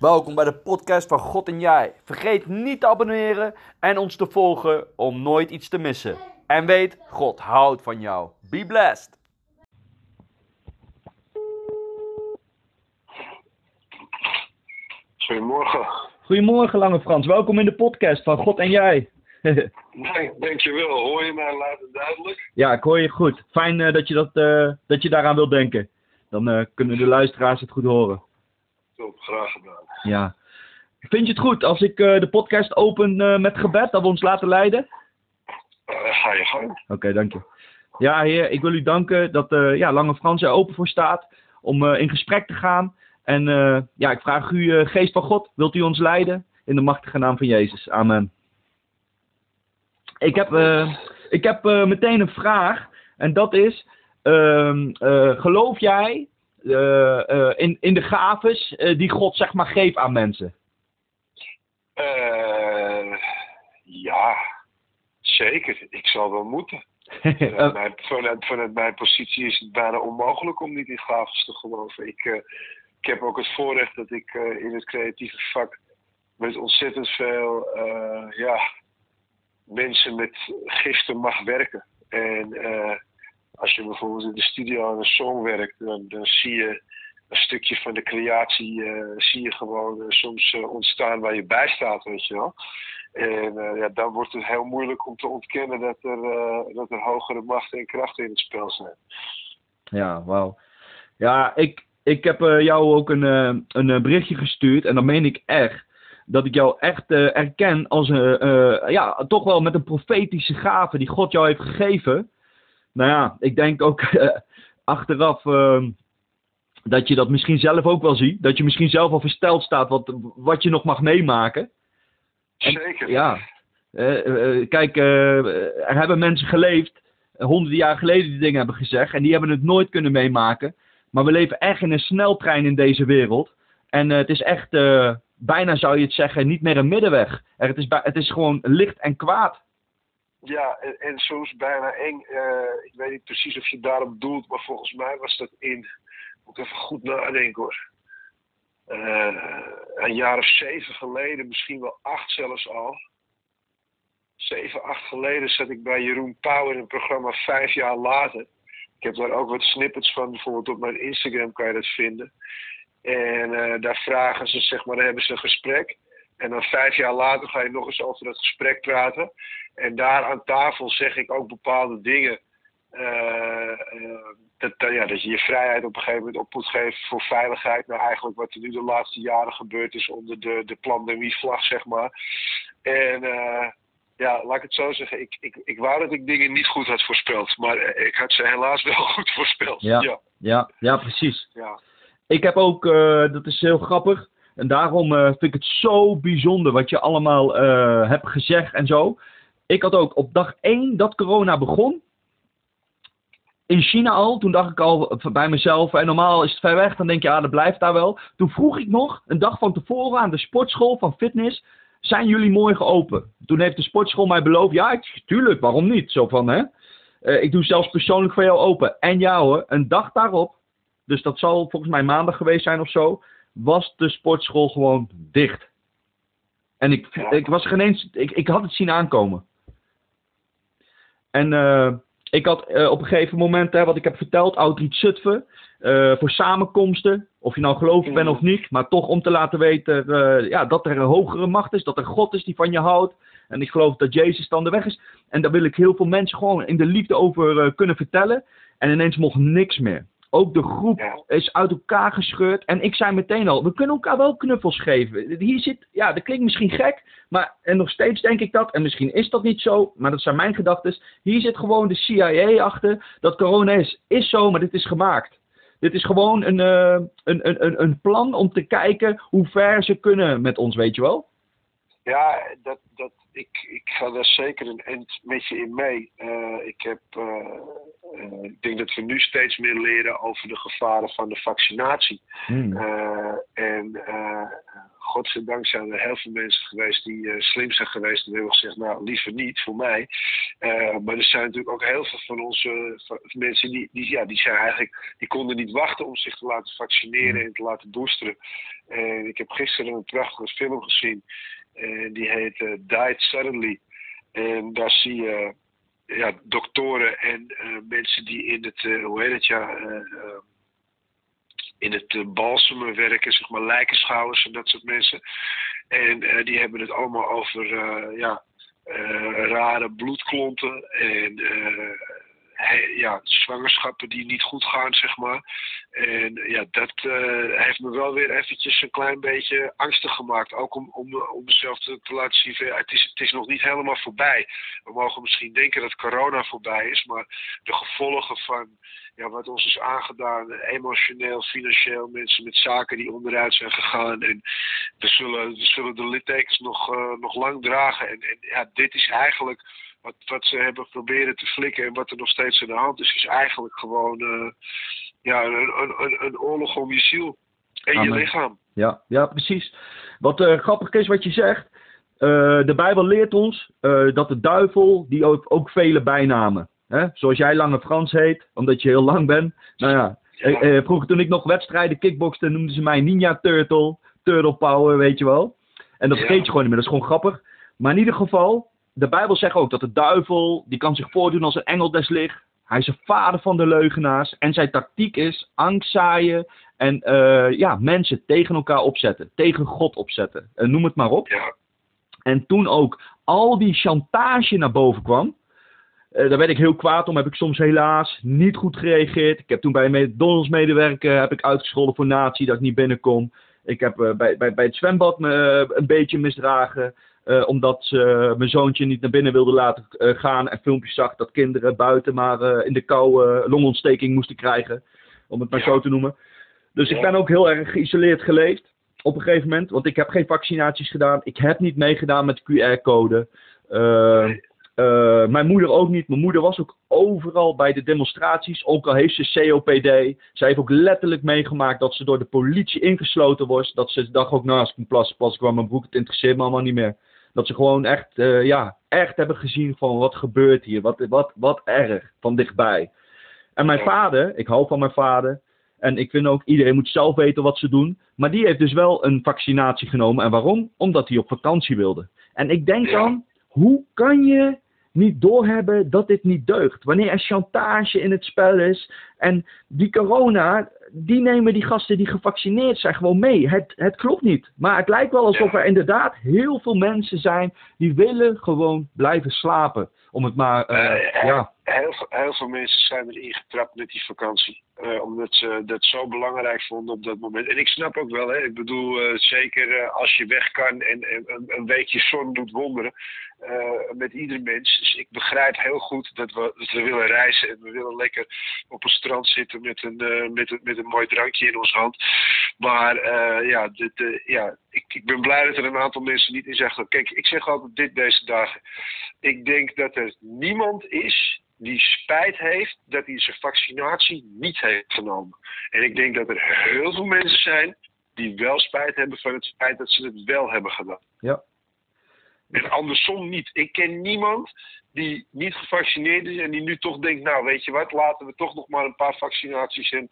Welkom bij de podcast van God en Jij. Vergeet niet te abonneren en ons te volgen om nooit iets te missen. En weet, God houdt van jou. Be blessed. Goedemorgen. Goedemorgen, Lange Frans. Welkom in de podcast van God en Jij. Dank, dankjewel. Hoor je mij laat het duidelijk? ja, ik hoor je goed. Fijn eh, dat, je dat, eh, dat je daaraan wilt denken. Dan eh, kunnen de luisteraars het goed horen. Top, graag gedaan. Ja. Vind je het goed als ik eh, de podcast open eh, met gebed, dat we ons laten leiden? Eh, ga je gang. Oké, dank je. Ja, heer, ik wil u danken dat ja, Lange Frans er open voor staat om in gesprek te gaan. En ja, ik vraag u, geest van God, wilt u ons leiden? In de machtige naam van Jezus. Amen. Ik heb, ik heb meteen een vraag. En dat is, ehm, eh, geloof jij in, in de gaves eh, die God zeg maar geeft aan mensen? Eh, ja, zeker. Ik zal wel moeten. Eh, Vanuit mijn, vanuit, vanuit mijn positie is het bijna onmogelijk om niet in gaves te geloven. Ik, eh, ik heb ook het voorrecht dat ik eh, in het creatieve vak met ontzettend veel eh, ja, mensen met giften mag werken. En eh, als je bijvoorbeeld in de studio aan een song werkt, dan, zie je een stukje van de creatie eh, zie je gewoon eh, soms eh, ontstaan waar je bij staat, weet je wel. En ja, dan wordt het heel moeilijk om te ontkennen dat er, dat er hogere machten en krachten in het spel zijn. Ja, wauw. Ja, ik, ik heb jou ook een, een berichtje gestuurd. En dan meen ik echt. Dat ik jou echt erken als een, ja, toch wel met een profetische gave die God jou heeft gegeven. Nou ja, ik denk ook eh, achteraf eh, dat je dat misschien zelf ook wel ziet. Dat je misschien zelf al versteld staat wat, wat je nog mag meemaken. En- Zeker. Ja. Eh, eh, kijk, er hebben mensen geleefd, honderden jaar geleden die dingen hebben gezegd. En die hebben het nooit kunnen meemaken. Maar we leven echt in een sneltrein in deze wereld. En het is echt, bijna zou je het zeggen, niet meer een middenweg. Er, het, is het is gewoon licht en kwaad. Ja, en, en soms bijna eng. Eh, ik weet niet precies of je daarop doelt, maar volgens mij was dat in. Moet ik even goed nadenken hoor. Eh, een jaar of zeven geleden, misschien wel acht zelfs al. Zeven, acht geleden zat ik bij Jeroen Pauw in een programma vijf jaar later. Ik heb daar ook wat snippets van, bijvoorbeeld op mijn Instagram kan je dat vinden. En eh, daar vragen ze, zeg maar, dan hebben ze een gesprek. En dan vijf jaar later ga je nog eens over dat gesprek praten. En daar aan tafel zeg ik ook bepaalde dingen. eh, eh, dat, ja, dat je je vrijheid op een gegeven moment op moet geven voor veiligheid. Nou, eigenlijk wat er nu de laatste jaren gebeurd is onder de, de pandemievlag, zeg maar. En eh, ja, laat ik het zo zeggen. Ik, ik, ik wou dat ik dingen niet goed had voorspeld. Maar ik had ze helaas wel goed voorspeld. Ja. ja. Ja, ja precies. ja. Ik heb ook, dat is heel grappig. En daarom eh, vind ik het zo bijzonder wat je allemaal eh, hebt gezegd en zo. Ik had ook op dag 1 dat corona begon. In China al, toen dacht ik al bij mezelf, en normaal is het ver weg, dan denk je, ja, dat blijft daar wel. Toen vroeg ik nog, een dag van tevoren aan de sportschool van fitness, zijn jullie morgen open? Toen heeft de sportschool mij beloofd, ja, tuurlijk, waarom niet? Zo van, hè. Eh, ik doe zelfs persoonlijk voor jou open. En ja hoor, een dag daarop, dus dat zal volgens mij maandag geweest zijn of zo, was de sportschool gewoon dicht. En ik, ik was geen eens, ik, ik had het zien aankomen. En eh, ik had eh, op een gegeven moment, hè, wat ik heb verteld, Outreach Zutphen, eh, voor samenkomsten, of je nou gelovig bent of niet, maar toch om te laten weten ja, dat er een hogere macht is, dat er God is die van je houdt. En ik geloof dat Jezus dan de weg is. En daar wil ik heel veel mensen gewoon in de liefde over kunnen vertellen. En ineens mocht niks meer. Ook de groep is uit elkaar gescheurd. En ik zei meteen al, we kunnen elkaar wel knuffels geven. Hier zit, ja, dat klinkt misschien gek. Maar, en nog steeds denk ik dat. En misschien is dat niet zo, maar dat zijn mijn gedachten. Hier zit gewoon de CIA achter. Dat corona is, is zo, maar dit is gemaakt. Dit is gewoon een, een, een, een, een plan om te kijken hoe ver ze kunnen met ons, weet je wel? Ja, dat, dat, ik, ik ga daar zeker een eind met je in mee. Eh, ik, heb, eh, eh, ik denk dat we nu steeds meer leren over de gevaren van de vaccinatie. Hmm. En godzijdank zijn er heel veel mensen geweest die slim zijn geweest en hebben gezegd, nou liever niet voor mij. Maar er zijn natuurlijk ook heel veel van onze van mensen die, die, ja, die zijn eigenlijk, die konden niet wachten om zich te laten vaccineren en te laten boosteren. En ik heb gisteren een prachtige film gezien. En die heet uh, Died Suddenly. En daar zie je ja, doktoren en mensen die in het, hoe heet het ja in het balsemen werken, zeg maar lijkenschouwers en dat soort mensen. En die hebben het allemaal over ja, rare bloedklonten en ja, zwangerschappen die niet goed gaan, zeg maar. En ja, dat heeft me wel weer eventjes een klein beetje angstig gemaakt. Ook om, om, om mezelf te, te laten zien, het, is, het is nog niet helemaal voorbij. We mogen misschien denken dat corona voorbij is, maar de gevolgen van ja, wat ons is aangedaan, emotioneel, financieel, mensen met zaken die onderuit zijn gegaan. En we zullen, we zullen de littekens nog, uh, nog lang dragen. En, en ja, dit is eigenlijk wat, wat ze hebben proberen te flikken en wat er nog steeds aan de hand is, is eigenlijk gewoon uh, ja, een, een, een oorlog om je ziel en je lichaam. Ja, ja precies. Wat uh, grappig is wat je zegt. Uh, de Bijbel leert ons dat de duivel, die ook, ook vele bijnamen. Hè? Zoals jij Lange Frans heet, omdat je heel lang bent. Nou ja, eh, vroeger toen ik nog wedstrijden kickboxte, noemden ze mij Ninja Turtle, Turtle Power, weet je wel. En dat vergeet je gewoon niet meer, dat is gewoon grappig. Maar in ieder geval, de Bijbel zegt ook dat de duivel, die kan zich voordoen als een engel des licht. Hij is een vader van de leugenaars. En zijn tactiek is angst zaaien en uh, ja, mensen tegen elkaar opzetten. Tegen God opzetten. Uh, noem het maar op. Ja. En toen ook al die chantage naar boven kwam. Uh, daar werd ik heel kwaad om. Heb ik soms helaas niet goed gereageerd. Ik heb toen bij een McDonald's medewerker heb ik uitgescholden voor natie dat ik niet binnenkom. Ik heb bij, bij, bij het zwembad me een beetje misdragen. Omdat ze mijn zoontje niet naar binnen wilde laten gaan. En filmpjes zag dat kinderen buiten maar in de kou longontsteking moesten krijgen. Om het maar zo te noemen. Dus ik ben ook heel erg geïsoleerd geleefd. Op een gegeven moment. Want ik heb geen vaccinaties gedaan. Ik heb niet meegedaan met QR-code. Uh, mijn moeder ook niet. Mijn moeder was ook overal bij de demonstraties. Ook al heeft ze COPD. Zij heeft ook letterlijk meegemaakt dat ze door de politie ingesloten was. Dat ze dacht ook, nou als ik een plas, pas kwam mijn broek, het interesseert me allemaal niet meer. Dat ze gewoon echt, uh, ja, echt hebben gezien van wat gebeurt hier. Wat, wat, wat erg, van dichtbij. En mijn vader, ik hou van mijn vader. En ik vind ook, iedereen moet zelf weten wat ze doen. Maar die heeft dus wel een vaccinatie genomen. En waarom? Omdat hij op vakantie wilde. En ik denk dan, hoe kan je niet doorhebben dat dit niet deugt. Wanneer er chantage in het spel is en die corona, die nemen die gasten die gevaccineerd zijn gewoon mee. Het, het klopt niet. Maar het lijkt wel alsof er inderdaad heel veel mensen zijn die willen gewoon blijven slapen. Om het maar, uh, ja. Heel, heel, veel mensen zijn erin getrapt met die vakantie. Uh, omdat ze dat zo belangrijk vonden op dat moment. En ik snap ook wel, hè, ik bedoel, uh, zeker als je weg kan en, en een weekje zon doet wonderen. met ieder mens. Dus ik begrijp heel goed dat we, dat we willen reizen en we willen lekker op een strand zitten met een, met, een, met een mooi drankje in onze hand. Maar ja, de, de, ja ik, ik ben blij dat er een aantal mensen niet in zeggen. Kijk, ik zeg altijd dit deze dagen. Ik denk dat er niemand is die spijt heeft dat hij zijn vaccinatie niet heeft genomen. En ik denk dat er heel veel mensen zijn die wel spijt hebben van het feit dat ze het wel hebben gedaan. Ja. En andersom niet. Ik ken niemand die niet gevaccineerd is en die nu toch denkt, nou weet je wat, laten we toch nog maar een paar vaccinaties en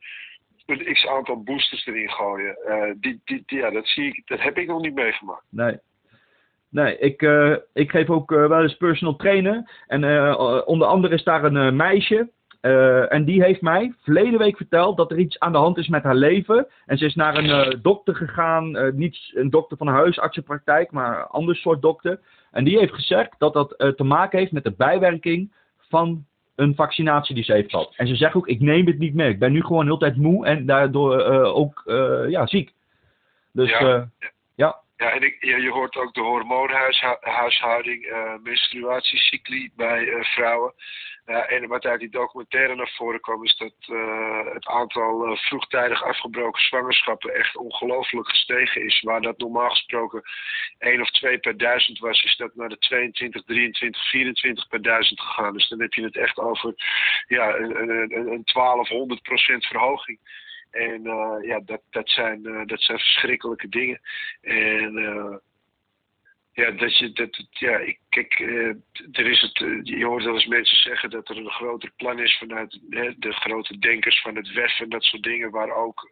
een x aantal boosters erin gooien. Uh, die, die, ja, dat, zie ik, dat heb ik nog niet meegemaakt. Nee. Nee, ik, uh, ik geef ook uh, wel eens personal trainen. En onder andere is daar een meisje. en die heeft mij verleden week verteld dat er iets aan de hand is met haar leven. En ze is naar een dokter gegaan. niet een dokter van huisartsenpraktijk, maar een ander soort dokter. En die heeft gezegd dat dat te maken heeft met de bijwerking van een vaccinatie die ze heeft gehad. En ze zegt ook, ik neem het niet meer. Ik ben nu gewoon heel tijd moe en daardoor ook ja, ziek. Dus ja. ja. Ja, en ik, je, je, hoort ook de hormoonhuishouding, uh, menstruatiecycli bij uh, vrouwen. En wat uit die documentaire naar voren kwam, is dat het aantal vroegtijdig afgebroken zwangerschappen echt ongelooflijk gestegen is. Een dat normaal gesproken 1 of 2 per duizend was, is dat naar de 22, 23, 24 per duizend gegaan. Dus dan heb je het echt over ja, een, een, een 1200 procent verhoging. En ja, dat, dat, zijn, dat zijn verschrikkelijke dingen. En ja, dat je, dat, ja, ik, kijk, er is het, je hoort wel eens mensen zeggen dat er een groter plan is vanuit de grote denkers van het WEF en dat soort dingen, waar ook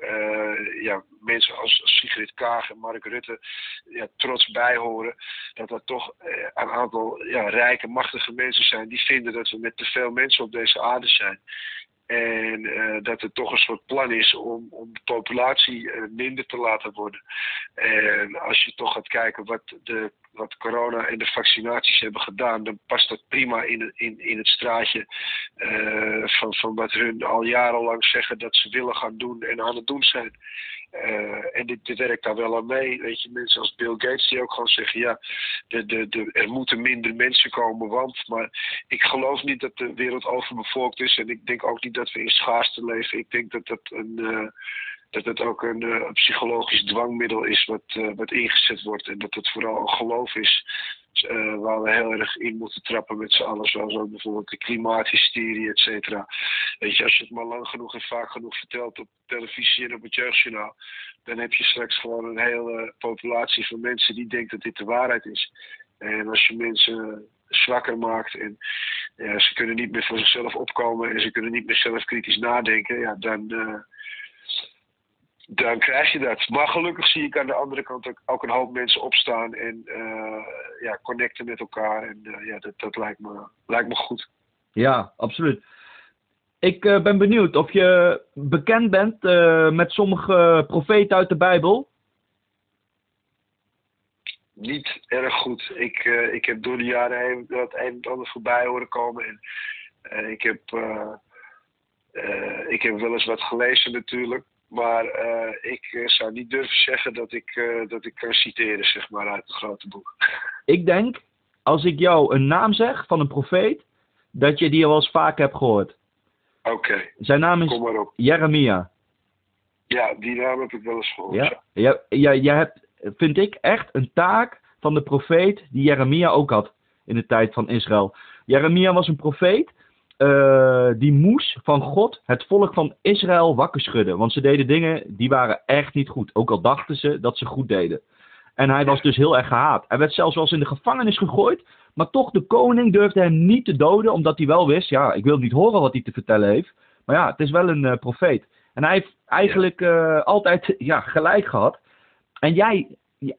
ja, mensen als Sigrid Kaag en Mark Rutte ja, trots bij horen. Dat er toch een aantal ja, rijke, machtige mensen zijn die vinden dat we met te veel mensen op deze aarde zijn. En uh, dat er toch een soort plan is om, om de populatie uh, minder te laten worden. En als je toch gaat kijken wat, de, wat corona en de vaccinaties hebben gedaan, dan past dat prima in, in, in het straatje uh, van, van wat hun al jarenlang zeggen dat ze willen gaan doen en aan het doen zijn. Uh, en dit, werkt daar wel aan mee. Weet je, mensen als Bill Gates die ook gewoon zeggen: ja, de, de, de, er moeten minder mensen komen, want. Maar ik geloof niet dat de wereld overbevolkt is. En ik denk ook niet dat we in schaarste leven. Ik denk dat dat een. Uh, dat ook een, uh, een, psychologisch dwangmiddel is wat, wat ingezet wordt. En dat het vooral een geloof is uh, waar we heel erg in moeten trappen met z'n allen. Zoals ook bijvoorbeeld de klimaathysterie, et cetera. Weet je, als je het maar lang genoeg en vaak genoeg vertelt op televisie en op het jeugdjournaal. Dan heb je straks gewoon een hele populatie van mensen die denkt dat dit de waarheid is. En als je mensen zwakker maakt en ja, ze kunnen niet meer voor zichzelf opkomen en ze kunnen niet meer zelf kritisch nadenken, ja, dan, uh, dan krijg je dat. Maar gelukkig zie ik aan de andere kant ook, ook een hoop mensen opstaan en uh, ja, connecten met elkaar. En uh, ja, dat, dat lijkt, me, lijkt me goed. Ja, absoluut. Ik uh, ben benieuwd of je bekend bent met sommige profeten uit de Bijbel. Niet erg goed. Ik, ik heb door de jaren heen dat een en ander voorbij horen komen. En ik, heb, ik heb wel eens wat gelezen natuurlijk. Maar uh, ik uh, zou niet durven zeggen dat ik, uh, dat ik kan citeren, zeg maar, uit het grote boek. Ik denk, als ik jou een naam zeg van een profeet, dat je die al eens vaak hebt gehoord. Oké. Okay. Zijn naam is Jeremia. Ja, die naam heb ik wel eens gehoord. Ja, ja. ja, jij hebt, vind ik, echt een taak van de profeet die Jeremia ook had in de tijd van Israël. Jeremia was een profeet uh, die moest van God het volk van Israël wakker schudden. Want ze deden dingen die waren echt niet goed. Ook al dachten ze dat ze goed deden. En hij was dus heel erg gehaat. Hij werd zelfs wel eens in de gevangenis gegooid. Maar toch, de koning durfde hem niet te doden. Omdat hij wel wist, ja, ik wil niet horen wat hij te vertellen heeft. Maar ja, het is wel een uh, profeet. En hij heeft eigenlijk uh, altijd ja, gelijk gehad. En jij,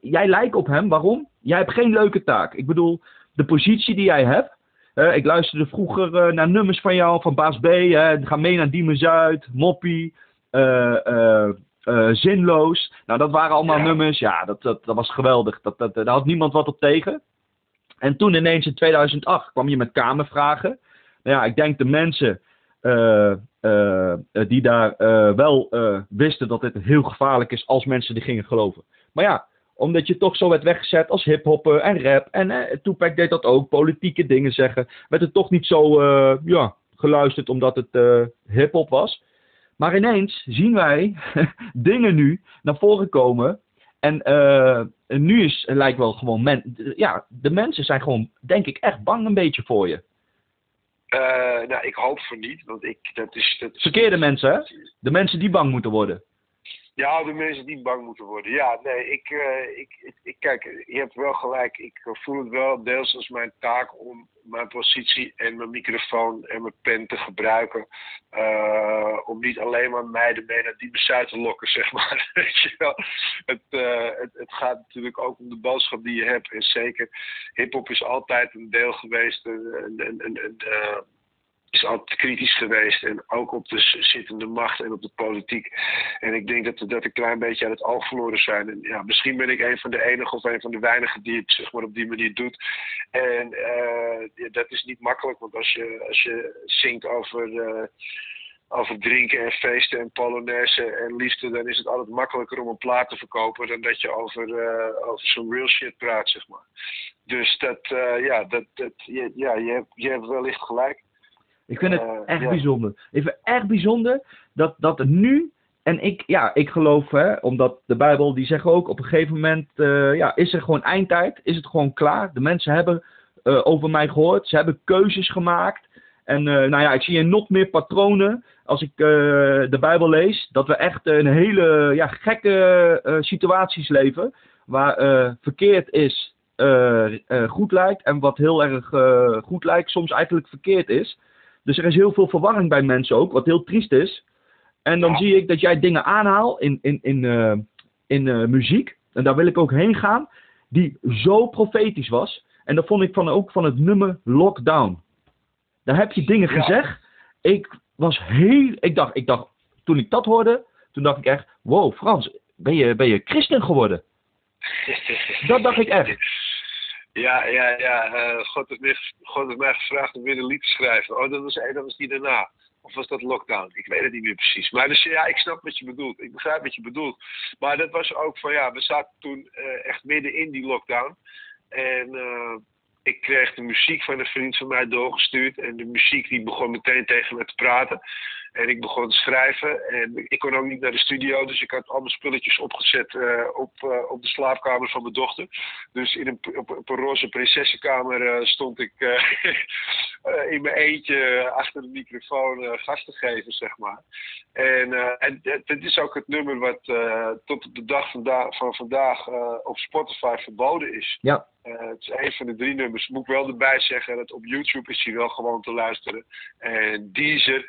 jij lijkt op hem. Waarom? Jij hebt geen leuke taak. Ik bedoel, de positie die jij hebt uh, ik luisterde vroeger uh, naar nummers van jou, van Baas B. Hè, ga mee naar Diemen Zuid, Moppie, uh, Zinloos. Nou, dat waren allemaal nummers. Ja, dat, dat, dat was geweldig. Dat, dat, daar had niemand wat op tegen. En toen ineens in 2008 kwam je met kamervragen. Nou ja, ik denk de mensen die daar wel wisten dat dit heel gevaarlijk is als mensen die gingen geloven. Maar ja, omdat je toch zo werd weggezet als hiphopper en rap. En eh, Tupac deed dat ook, politieke dingen zeggen. Werd het toch niet zo uh, ja, geluisterd omdat het uh, hiphop was. Maar ineens zien wij dingen nu naar voren komen. En uh, nu is, lijkt wel gewoon, men, ja, de mensen zijn gewoon, denk ik, echt bang een beetje voor je. Uh, nou, ik hoop voor niet, want ik, dat is... Dat Verkeerde mensen, hè? De mensen die bang moeten worden. Ja, de mensen die bang moeten worden. Ja, nee, ik, uh, ik, ik, ik, kijk, je hebt wel gelijk. Ik voel het wel deels als mijn taak om mijn positie en mijn microfoon en mijn pen te gebruiken. Uh, om niet alleen maar meiden mee naar die besluit te lokken, zeg maar. Weet je wel? Het, uh, het, het, gaat natuurlijk ook om de boodschap die je hebt. En zeker, hip-hop is altijd een deel geweest. Een, een, een, een is altijd kritisch geweest. En ook op de zittende macht en op de politiek. En ik denk dat we dat een klein beetje aan het oog verloren zijn. En ja, misschien ben ik een van de enige of een van de weinigen die het zeg maar, op die manier doet. En ja, dat is niet makkelijk, want als je, als je zingt over. Uh, over drinken en feesten en polonaise en liefde, dan is het altijd makkelijker om een plaat te verkopen dan dat je over, uh, over zo'n real shit praat, zeg maar. Dus dat, ja, dat, dat, ja, je, hebt, je hebt wellicht gelijk. Ik vind het uh, echt ja. bijzonder. Ik vind echt bijzonder dat, dat het nu. En ik, ja, ik geloof, hè, omdat de Bijbel die zegt ook op een gegeven moment, uh, ja, is er gewoon eindtijd, is het gewoon klaar. De mensen hebben uh, over mij gehoord, ze hebben keuzes gemaakt. En nou ja, ik zie nog meer patronen als ik de Bijbel lees, dat we echt een hele ja, gekke situaties leven. Waar verkeerd is goed lijkt en wat heel erg goed lijkt soms eigenlijk verkeerd is. Dus er is heel veel verwarring bij mensen ook, wat heel triest is. En dan zie ik dat jij dingen aanhaalt in, in, in, in muziek. En daar wil ik ook heen gaan. Die zo profetisch was. En dat vond ik van, ook van het nummer Lockdown. Daar heb je dingen gezegd. Ik was heel. Ik dacht, ik dacht, toen ik dat hoorde, toen dacht ik echt: wow, Frans, ben je, ben je christen geworden? dat dacht ik echt. Ja, ja, ja. Uh, God, heeft mij, God heeft mij gevraagd om weer een lied te schrijven. Oh, dat was, dat was die daarna. Of was dat lockdown? Ik weet het niet meer precies. Maar dus ja, ik snap wat je bedoelt. Ik begrijp wat je bedoelt. Maar dat was ook van ja, we zaten toen uh, echt midden in die lockdown. En ik kreeg de muziek van een vriend van mij doorgestuurd. En de muziek die begon meteen tegen me te praten. En ik begon te schrijven. En ik kon ook niet naar de studio. Dus ik had al spulletjes opgezet uh, op, uh, op de slaapkamer van mijn dochter. Dus in een, op, op een roze prinsessenkamer uh, stond ik in mijn eentje achter de microfoon gas te geven, zeg maar. En, en dit is ook het nummer wat tot op de dag van vandaag op Spotify verboden is. Ja. Het is een van de drie nummers. Moet ik wel erbij zeggen dat op YouTube is hij wel gewoon te luisteren. En Deezer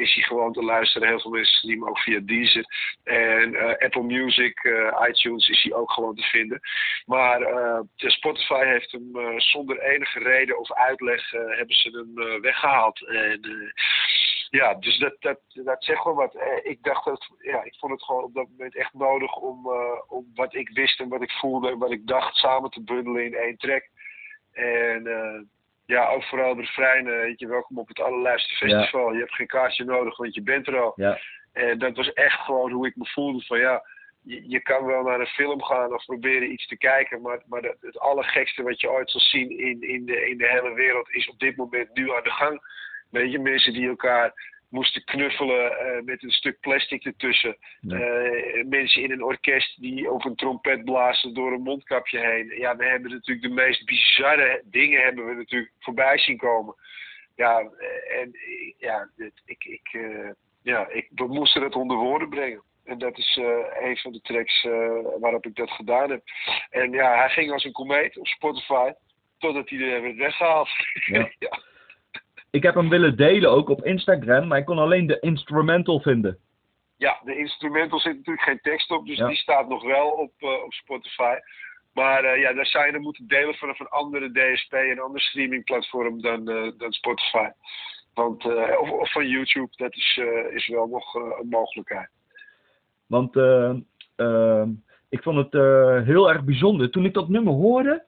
is is hij gewoon te luisteren. Heel veel mensen zien hem ook via Deezer. En uh, Apple Music, iTunes is hij ook gewoon te vinden. Maar Spotify heeft hem zonder enige reden of uitleg hebben ze hem weggehaald. En ja, dus dat, dat, dat zegt wel wat. Ik dacht dat, ja, ik vond het gewoon op dat moment echt nodig om, om wat ik wist en wat ik voelde en wat ik dacht samen te bundelen in één track. En ja, ook vooral de refreinen, weet je, welkom op het allerlijfste festival. Je hebt geen kaartje nodig, want je bent er al. Ja. En dat was echt gewoon hoe ik me voelde van ja, je, je, kan wel naar een film gaan of proberen iets te kijken, maar, maar het, het allergekste wat je ooit zal zien in, in, de, in de hele wereld is op dit moment nu aan de gang. Weet je, mensen die elkaar moesten knuffelen uh, met een stuk plastic ertussen. Uh, mensen in een orkest die op een trompet blazen door een mondkapje heen. Ja, we hebben natuurlijk de meest bizarre dingen hebben we natuurlijk voorbij zien komen. Ja, eh, en ja, ik, ik, uh, ja ik, we moesten het onder woorden brengen. En dat is een van de tracks waarop ik dat gedaan heb. En ja, hij ging als een komeet op Spotify. Totdat hij er werd weggehaald. Ja. ja. Ik heb hem willen delen ook op Instagram, maar ik kon alleen de instrumental vinden. Ja, de instrumental zit natuurlijk geen tekst op, dus die staat nog wel op, uh, op Spotify. Maar uh, ja, daar zou je dan moeten delen vanaf een andere DSP, een ander streamingplatform dan, uh, dan Spotify. Want, of, of, van YouTube, dat is, is wel nog een mogelijkheid. Want ik vond het heel erg bijzonder. Toen ik dat nummer hoorde,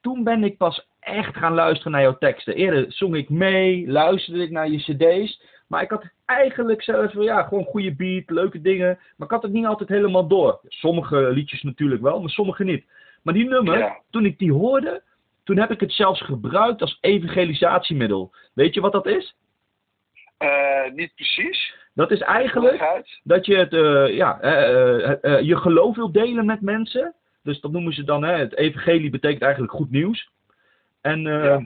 toen ben ik pas echt gaan luisteren naar jouw teksten. Eerder zong ik mee, luisterde ik naar je cd's. Maar ik had eigenlijk zelfs van ja, gewoon goede beat, leuke dingen. Maar ik had het niet altijd helemaal door. Sommige liedjes natuurlijk wel, maar sommige niet. Maar die nummer, toen ik die hoorde, toen heb ik het zelfs gebruikt als evangelisatiemiddel. Weet je wat dat is? Uh, niet precies. Dat is eigenlijk dat je het, uh, ja, uh, je geloof wil delen met mensen. Dus dat noemen ze dan, hè, het evangelie betekent eigenlijk goed nieuws. En uh,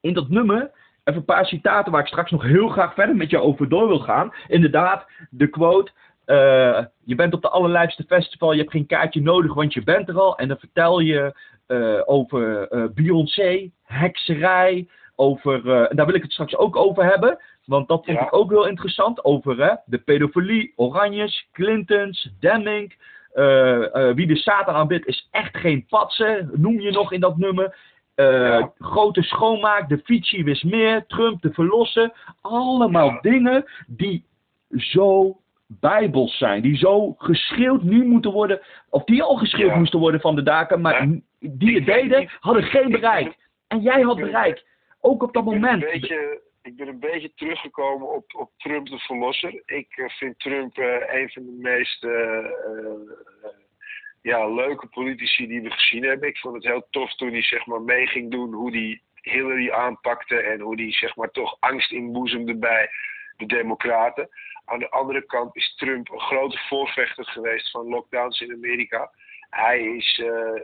in dat nummer, even een paar citaten waar ik straks nog heel graag verder met je over door wil gaan. Inderdaad, de quote, uh, je bent op de allerlijfste festival, je hebt geen kaartje nodig, want je bent er al. En dan vertel je uh, over Beyoncé, hekserij, over, en daar wil ik het straks ook over hebben. Want dat vond ja. ik ook heel interessant. Over hè, de pedofilie, Oranjes, Clintons, Demming. Uh, uh, wie de Satan aanbidt is echt geen patsen, noem je nog in dat nummer. Uh, Grote schoonmaak, de Fiji wist meer, Trump de verlossen. Allemaal ja. dingen die zo bijbels zijn. Die zo geschreeuwd nu moeten worden. Of die al geschreeuwd ja. moesten worden van de daken. Maar die het deden, hadden geen bereik. En jij had bereik. Ook op dat moment. Een beetje, ik ben een beetje teruggekomen op, op Trump de verlosser. Ik uh, vind Trump uh, een van de meest ja, leuke politici die we gezien hebben. Ik vond het heel tof toen hij zeg maar mee ging doen hoe hij Hillary aanpakte en hoe hij zeg maar toch angst inboezemde bij de democraten. Aan de andere kant is Trump een grote voorvechter geweest van lockdowns in Amerika. Hij is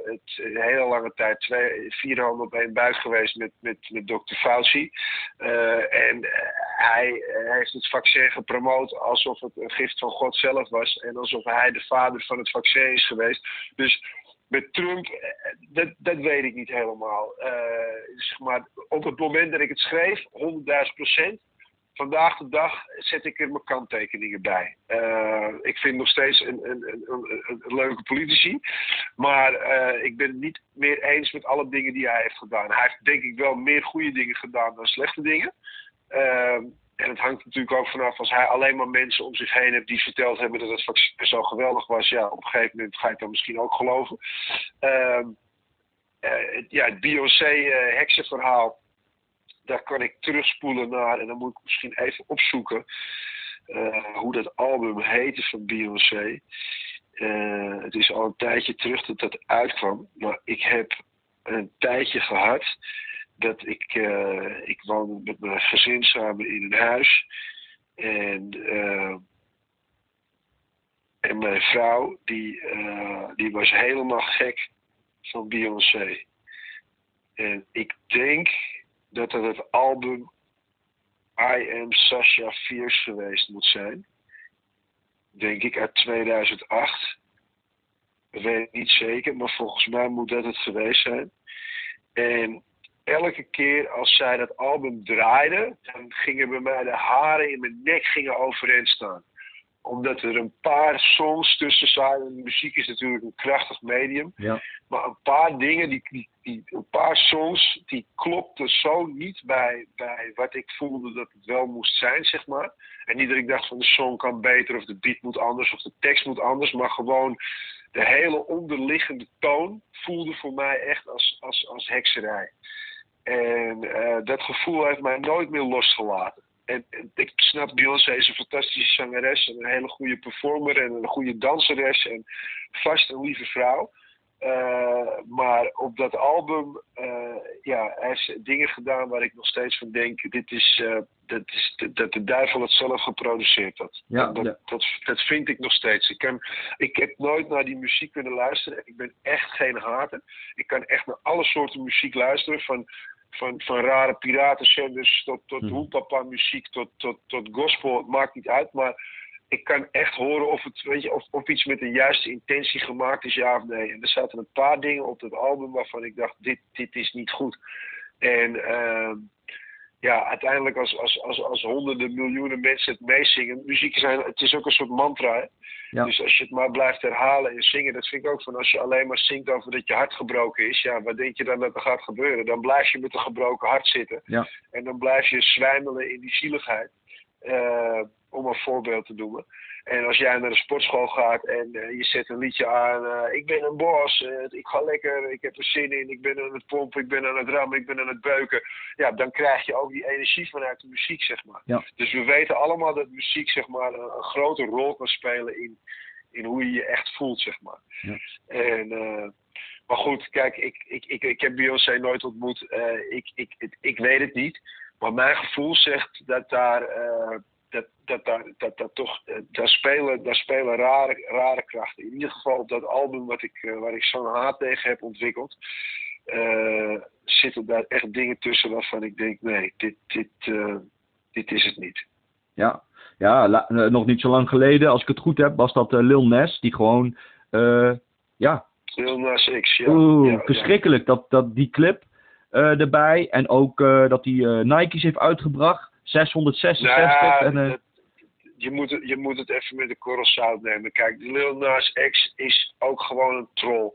het, een hele lange tijd twee, vier handen op één buik geweest met, met, met Dr. Fauci. en hij heeft het vaccin gepromoot alsof het een gift van God zelf was. En alsof hij de vader van het vaccin is geweest. Dus met Trump, dat, dat weet ik niet helemaal. zeg maar, op het moment dat ik het schreef, 100.000 procent vandaag de dag zet ik er mijn kanttekeningen bij. Uh, ik vind nog steeds een, een, een, een leuke politici. Maar uh, ik ben het niet meer eens met alle dingen die hij heeft gedaan. Hij heeft denk ik wel meer goede dingen gedaan dan slechte dingen. Uh, en het hangt natuurlijk ook vanaf als hij alleen maar mensen om zich heen heeft die verteld hebben dat het vaccin zo geweldig was. Ja, op een gegeven moment ga je dat misschien ook geloven. Uh, ja, het Beyoncé-heksenverhaal daar kan ik terugspoelen naar en dan moet ik misschien even opzoeken uh, hoe dat album heette van Beyoncé. Uh, het is al een tijdje terug dat dat uitkwam, maar ik heb een tijdje gehad dat ik, uh, ik woonde met mijn gezin samen in een huis en, en mijn vrouw die, die was helemaal gek van Beyoncé. En ik denk dat het het album I Am Sasha Fierce geweest moet zijn. Denk ik uit 2008. Dat weet ik niet zeker, maar volgens mij moet dat het geweest zijn. En elke keer als zij dat album draaide, dan gingen bij mij de haren in mijn nek gingen overeind staan omdat er een paar songs tussen zaten. Muziek is natuurlijk een krachtig medium. Ja. Maar een paar dingen, die, die, die, een paar songs, die klopten zo niet bij, bij wat ik voelde dat het wel moest zijn, zeg maar. En niet dat ik dacht van de song kan beter, of de beat moet anders, of de tekst moet anders. Maar gewoon de hele onderliggende toon voelde voor mij echt als, als, als hekserij. En uh, dat gevoel heeft mij nooit meer losgelaten en, ik snap, Beyoncé is een fantastische zangeres en een hele goede performer en een goede danseres en vast een lieve vrouw. Uh, maar op dat album, uh, ja, hij heeft dingen gedaan waar ik nog steeds van denk, dit is, uh, dat, is dat de duivel het zelf geproduceerd had. Ja, dat, ja. dat, dat, vind ik nog steeds. Ik, kan, ik heb nooit naar die muziek kunnen luisteren. Ik ben echt geen hater. Ik kan echt naar alle soorten muziek luisteren, van van, van rare piratenzenders tot, tot hmm. hoepapa muziek, tot, tot, tot gospel, het maakt niet uit. Maar ik kan echt horen of, het, weet je, of, of iets met de juiste intentie gemaakt is, ja of nee. En er zaten een paar dingen op dat album waarvan ik dacht, dit, dit is niet goed. En uh, ja, uiteindelijk als, als, als, als honderden miljoenen mensen het meezingen, muziek zijn, het is ook een soort mantra. Ja. Dus als je het maar blijft herhalen en zingen, dat vind ik ook van als je alleen maar zingt over dat je hart gebroken is, ja, wat denk je dan dat er gaat gebeuren? Dan blijf je met een gebroken hart zitten. Ja. En dan blijf je zwijmelen in die zieligheid. Uh, om een voorbeeld te noemen. En als jij naar de sportschool gaat en uh, je zet een liedje aan, uh, ik ben een bos, uh, ik ga lekker, ik heb er zin in, ik ben aan het pompen, ik ben aan het rammen, ik ben aan het beuken. Ja, dan krijg je ook die energie vanuit de muziek, zeg maar. Ja. Dus we weten allemaal dat muziek, zeg maar, een, een, grote rol kan spelen in, in hoe je je echt voelt, zeg maar. Ja. En, maar goed, kijk, ik, ik, ik, ik heb Beyoncé nooit ontmoet, ik, ik, ik, ik weet het niet. Maar mijn gevoel zegt dat daar dat, dat, dat, dat, dat toch, eh, daar spelen, daar spelen rare, rare krachten. In ieder geval op dat album wat ik, uh, waar ik zo'n haat tegen heb ontwikkeld, uh, zitten daar echt dingen tussen waarvan ik denk, nee, dit, dit, uh, dit is het niet. Ja, ja la, nog niet zo lang geleden, als ik het goed heb, was dat Lil Nas, die gewoon, ja. Lil Nas X, ja. Oeh, ja, verschrikkelijk, Dat, dat, die clip erbij en ook dat hij Nike's heeft uitgebracht. 666. Nou, en, uh... je, moet het, je moet het even met de korrel zout nemen. Kijk, Lil Nas X is ook gewoon een troll.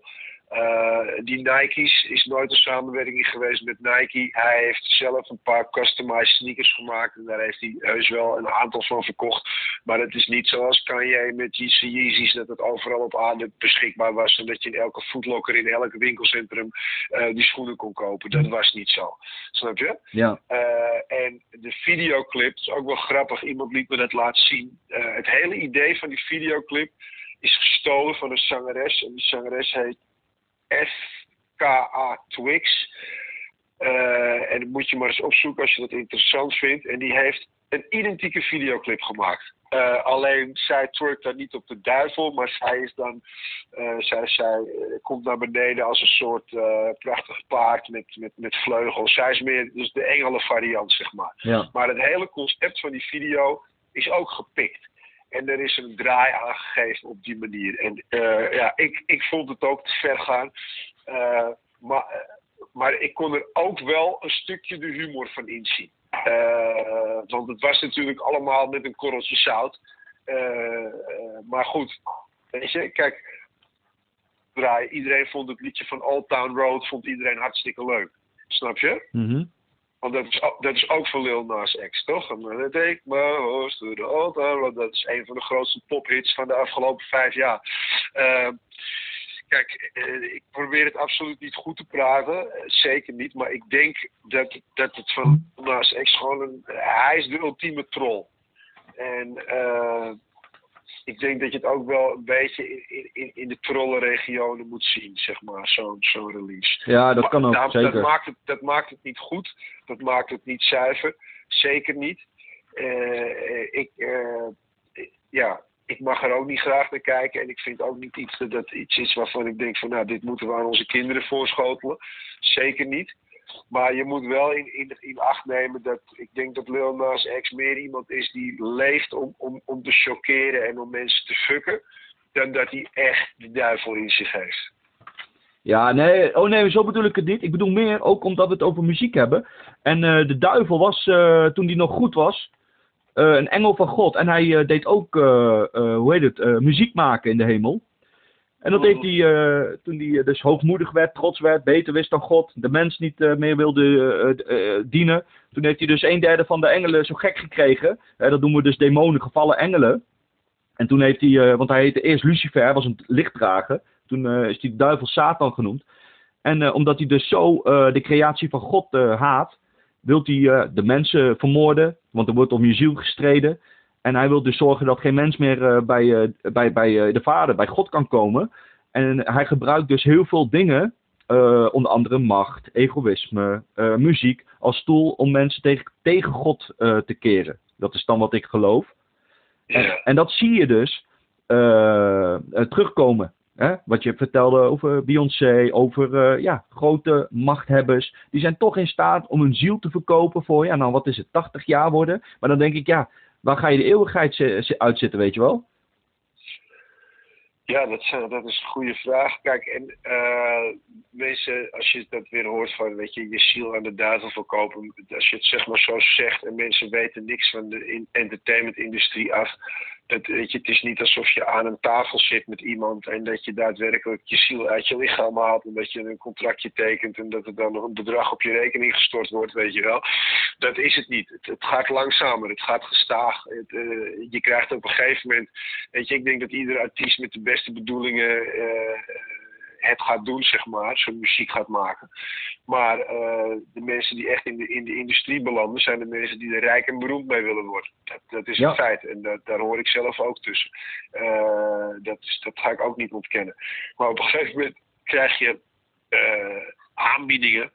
Uh, die Nike's is nooit een samenwerking geweest met Nike. Hij heeft zelf een paar customized sneakers gemaakt. En daar heeft hij heus wel een aantal van verkocht. Maar het is niet zoals Kanye met die Yeezys dat het overal op aarde beschikbaar was. En dat je in elke foodlocker in elk winkelcentrum uh, die schoenen kon kopen. Dat was niet zo. Snap je? Ja. Uh, en de videoclip, is ook wel grappig. Iemand liet me dat laten zien. het hele idee van die videoclip is gestolen van een zangeres. En die zangeres heet FKA Twix. Uh, en dat moet je maar eens opzoeken als je dat interessant vindt. En die heeft een identieke videoclip gemaakt. Uh, alleen zij twerkt dan niet op de duivel, maar zij is dan, uh, zij, zij komt naar beneden als een soort prachtig paard met, met, met vleugels. Zij is meer dus de engelen variant, zeg maar. Ja. Maar het hele concept van die video is ook gepikt. En er is een draai aangegeven op die manier. En ja, ik, ik vond het ook te ver gaan. maar, maar ik kon er ook wel een stukje de humor van inzien. Want het was natuurlijk allemaal met een korreltje zout. Maar goed, weet je, kijk, iedereen vond het liedje van Old Town Road vond iedereen hartstikke leuk. Snap je? Mm. Want dat is, dat is ook van Lil Nas X, toch? Take my horse to the Town Road. Dat is een van de grootste pophits van de afgelopen vijf jaar. Kijk, eh, ik probeer het absoluut niet goed te praten. Eh, zeker niet. Maar ik denk dat, dat het van Nas X gewoon een. Hij is de ultieme troll. En uh, ik denk dat je het ook wel een beetje in, in, in de trollenregionen moet zien, zeg maar, zo'n zo'n release. Ja, dat kan ook, dat, zeker. Dat maakt, het, dat maakt het niet goed. Dat maakt het niet zuiver. Zeker niet. Uh, ik, uh, ja, ik mag er ook niet graag naar kijken. En ik vind ook niet iets dat, dat iets is waarvan ik denk van nou, dit moeten we aan onze kinderen voorschotelen. Zeker niet. Maar je moet wel in, in, in acht nemen dat ik denk dat Lil Nas X meer iemand is die leeft om, om, om te chockeren en om mensen te fucken. Dan dat hij echt de duivel in zich heeft. Ja, nee, oh nee, zo bedoel ik het niet. Ik bedoel meer ook omdat we het over muziek hebben. En uh, de duivel was, uh, toen hij nog goed was, uh, een engel van God. En hij deed ook, hoe heet het, muziek maken in de hemel. En dat deed hij toen hij dus hoogmoedig werd, trots werd, beter wist dan God, de mens niet meer wilde dienen. Toen heeft hij dus een derde van de engelen zo gek gekregen. dat noemen we dus demonen, gevallen engelen. En toen heeft hij, want hij heette eerst Lucifer, hij was een lichtdrager. Toen is hij de duivel Satan genoemd. En omdat hij dus zo de creatie van God haat, wil hij de mensen vermoorden, want er wordt om je ziel gestreden. En hij wil dus zorgen dat geen mens meer uh, bij, uh, bij, bij de Vader, bij God kan komen. En hij gebruikt dus heel veel dingen, onder andere macht, egoïsme, muziek, als tool om mensen tegen, tegen God te keren. Dat is dan wat ik geloof. En, en dat zie je dus terugkomen Hè? Wat je vertelde over Beyoncé, over ja, grote machthebbers. Die zijn toch in staat om hun ziel te verkopen voor, ja, nou wat is het, 80 jaar worden. Maar dan denk ik, ja, waar ga je de eeuwigheid uitzitten, weet je wel? Ja, dat, dat is een goede vraag. Kijk, en uh, mensen, als je dat weer hoort van, weet je, je ziel aan de duivel verkopen. Als je het zeg maar zo zegt en mensen weten niks van de entertainmentindustrie af het, weet je, het is niet alsof je aan een tafel zit met iemand en dat je daadwerkelijk je ziel uit je lichaam haalt en dat je een contractje tekent en dat er dan nog een bedrag op je rekening gestort wordt, weet je wel. Dat is het niet. Het, gaat langzamer, het gaat gestaag. Uh, je krijgt op een gegeven moment, weet je, ik denk dat iedere artiest met de beste bedoelingen uh, het gaat doen, zeg maar, zijn muziek gaat maken. Maar uh, de mensen die echt in de, in de industrie belanden, zijn de mensen die er rijk en beroemd mee willen worden. Dat, dat is Ja. een feit. En dat, daar hoor ik zelf ook tussen. Uh, dat, is, dat ga ik ook niet ontkennen. Maar op een gegeven moment krijg je uh, aanbiedingen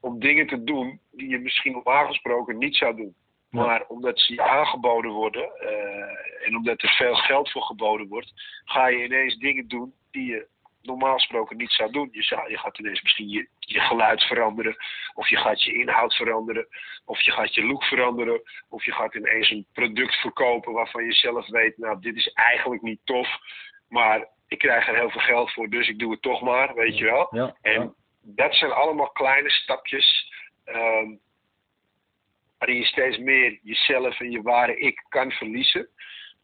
om dingen te doen die je misschien normaal gesproken niet zou doen. Ja. Maar omdat ze aangeboden worden uh, en omdat er veel geld voor geboden wordt, ga je ineens dingen doen die je normaal gesproken niet zou doen. Je, zou, je gaat ineens misschien je, je geluid veranderen, of je gaat je inhoud veranderen, of je gaat je look veranderen, of je gaat ineens een product verkopen waarvan je zelf weet, nou, dit is eigenlijk niet tof, maar ik krijg er heel veel geld voor, dus ik doe het toch maar, weet je wel. Ja, En dat zijn allemaal kleine stapjes. Um, waarin je steeds meer jezelf en je ware ik kan verliezen.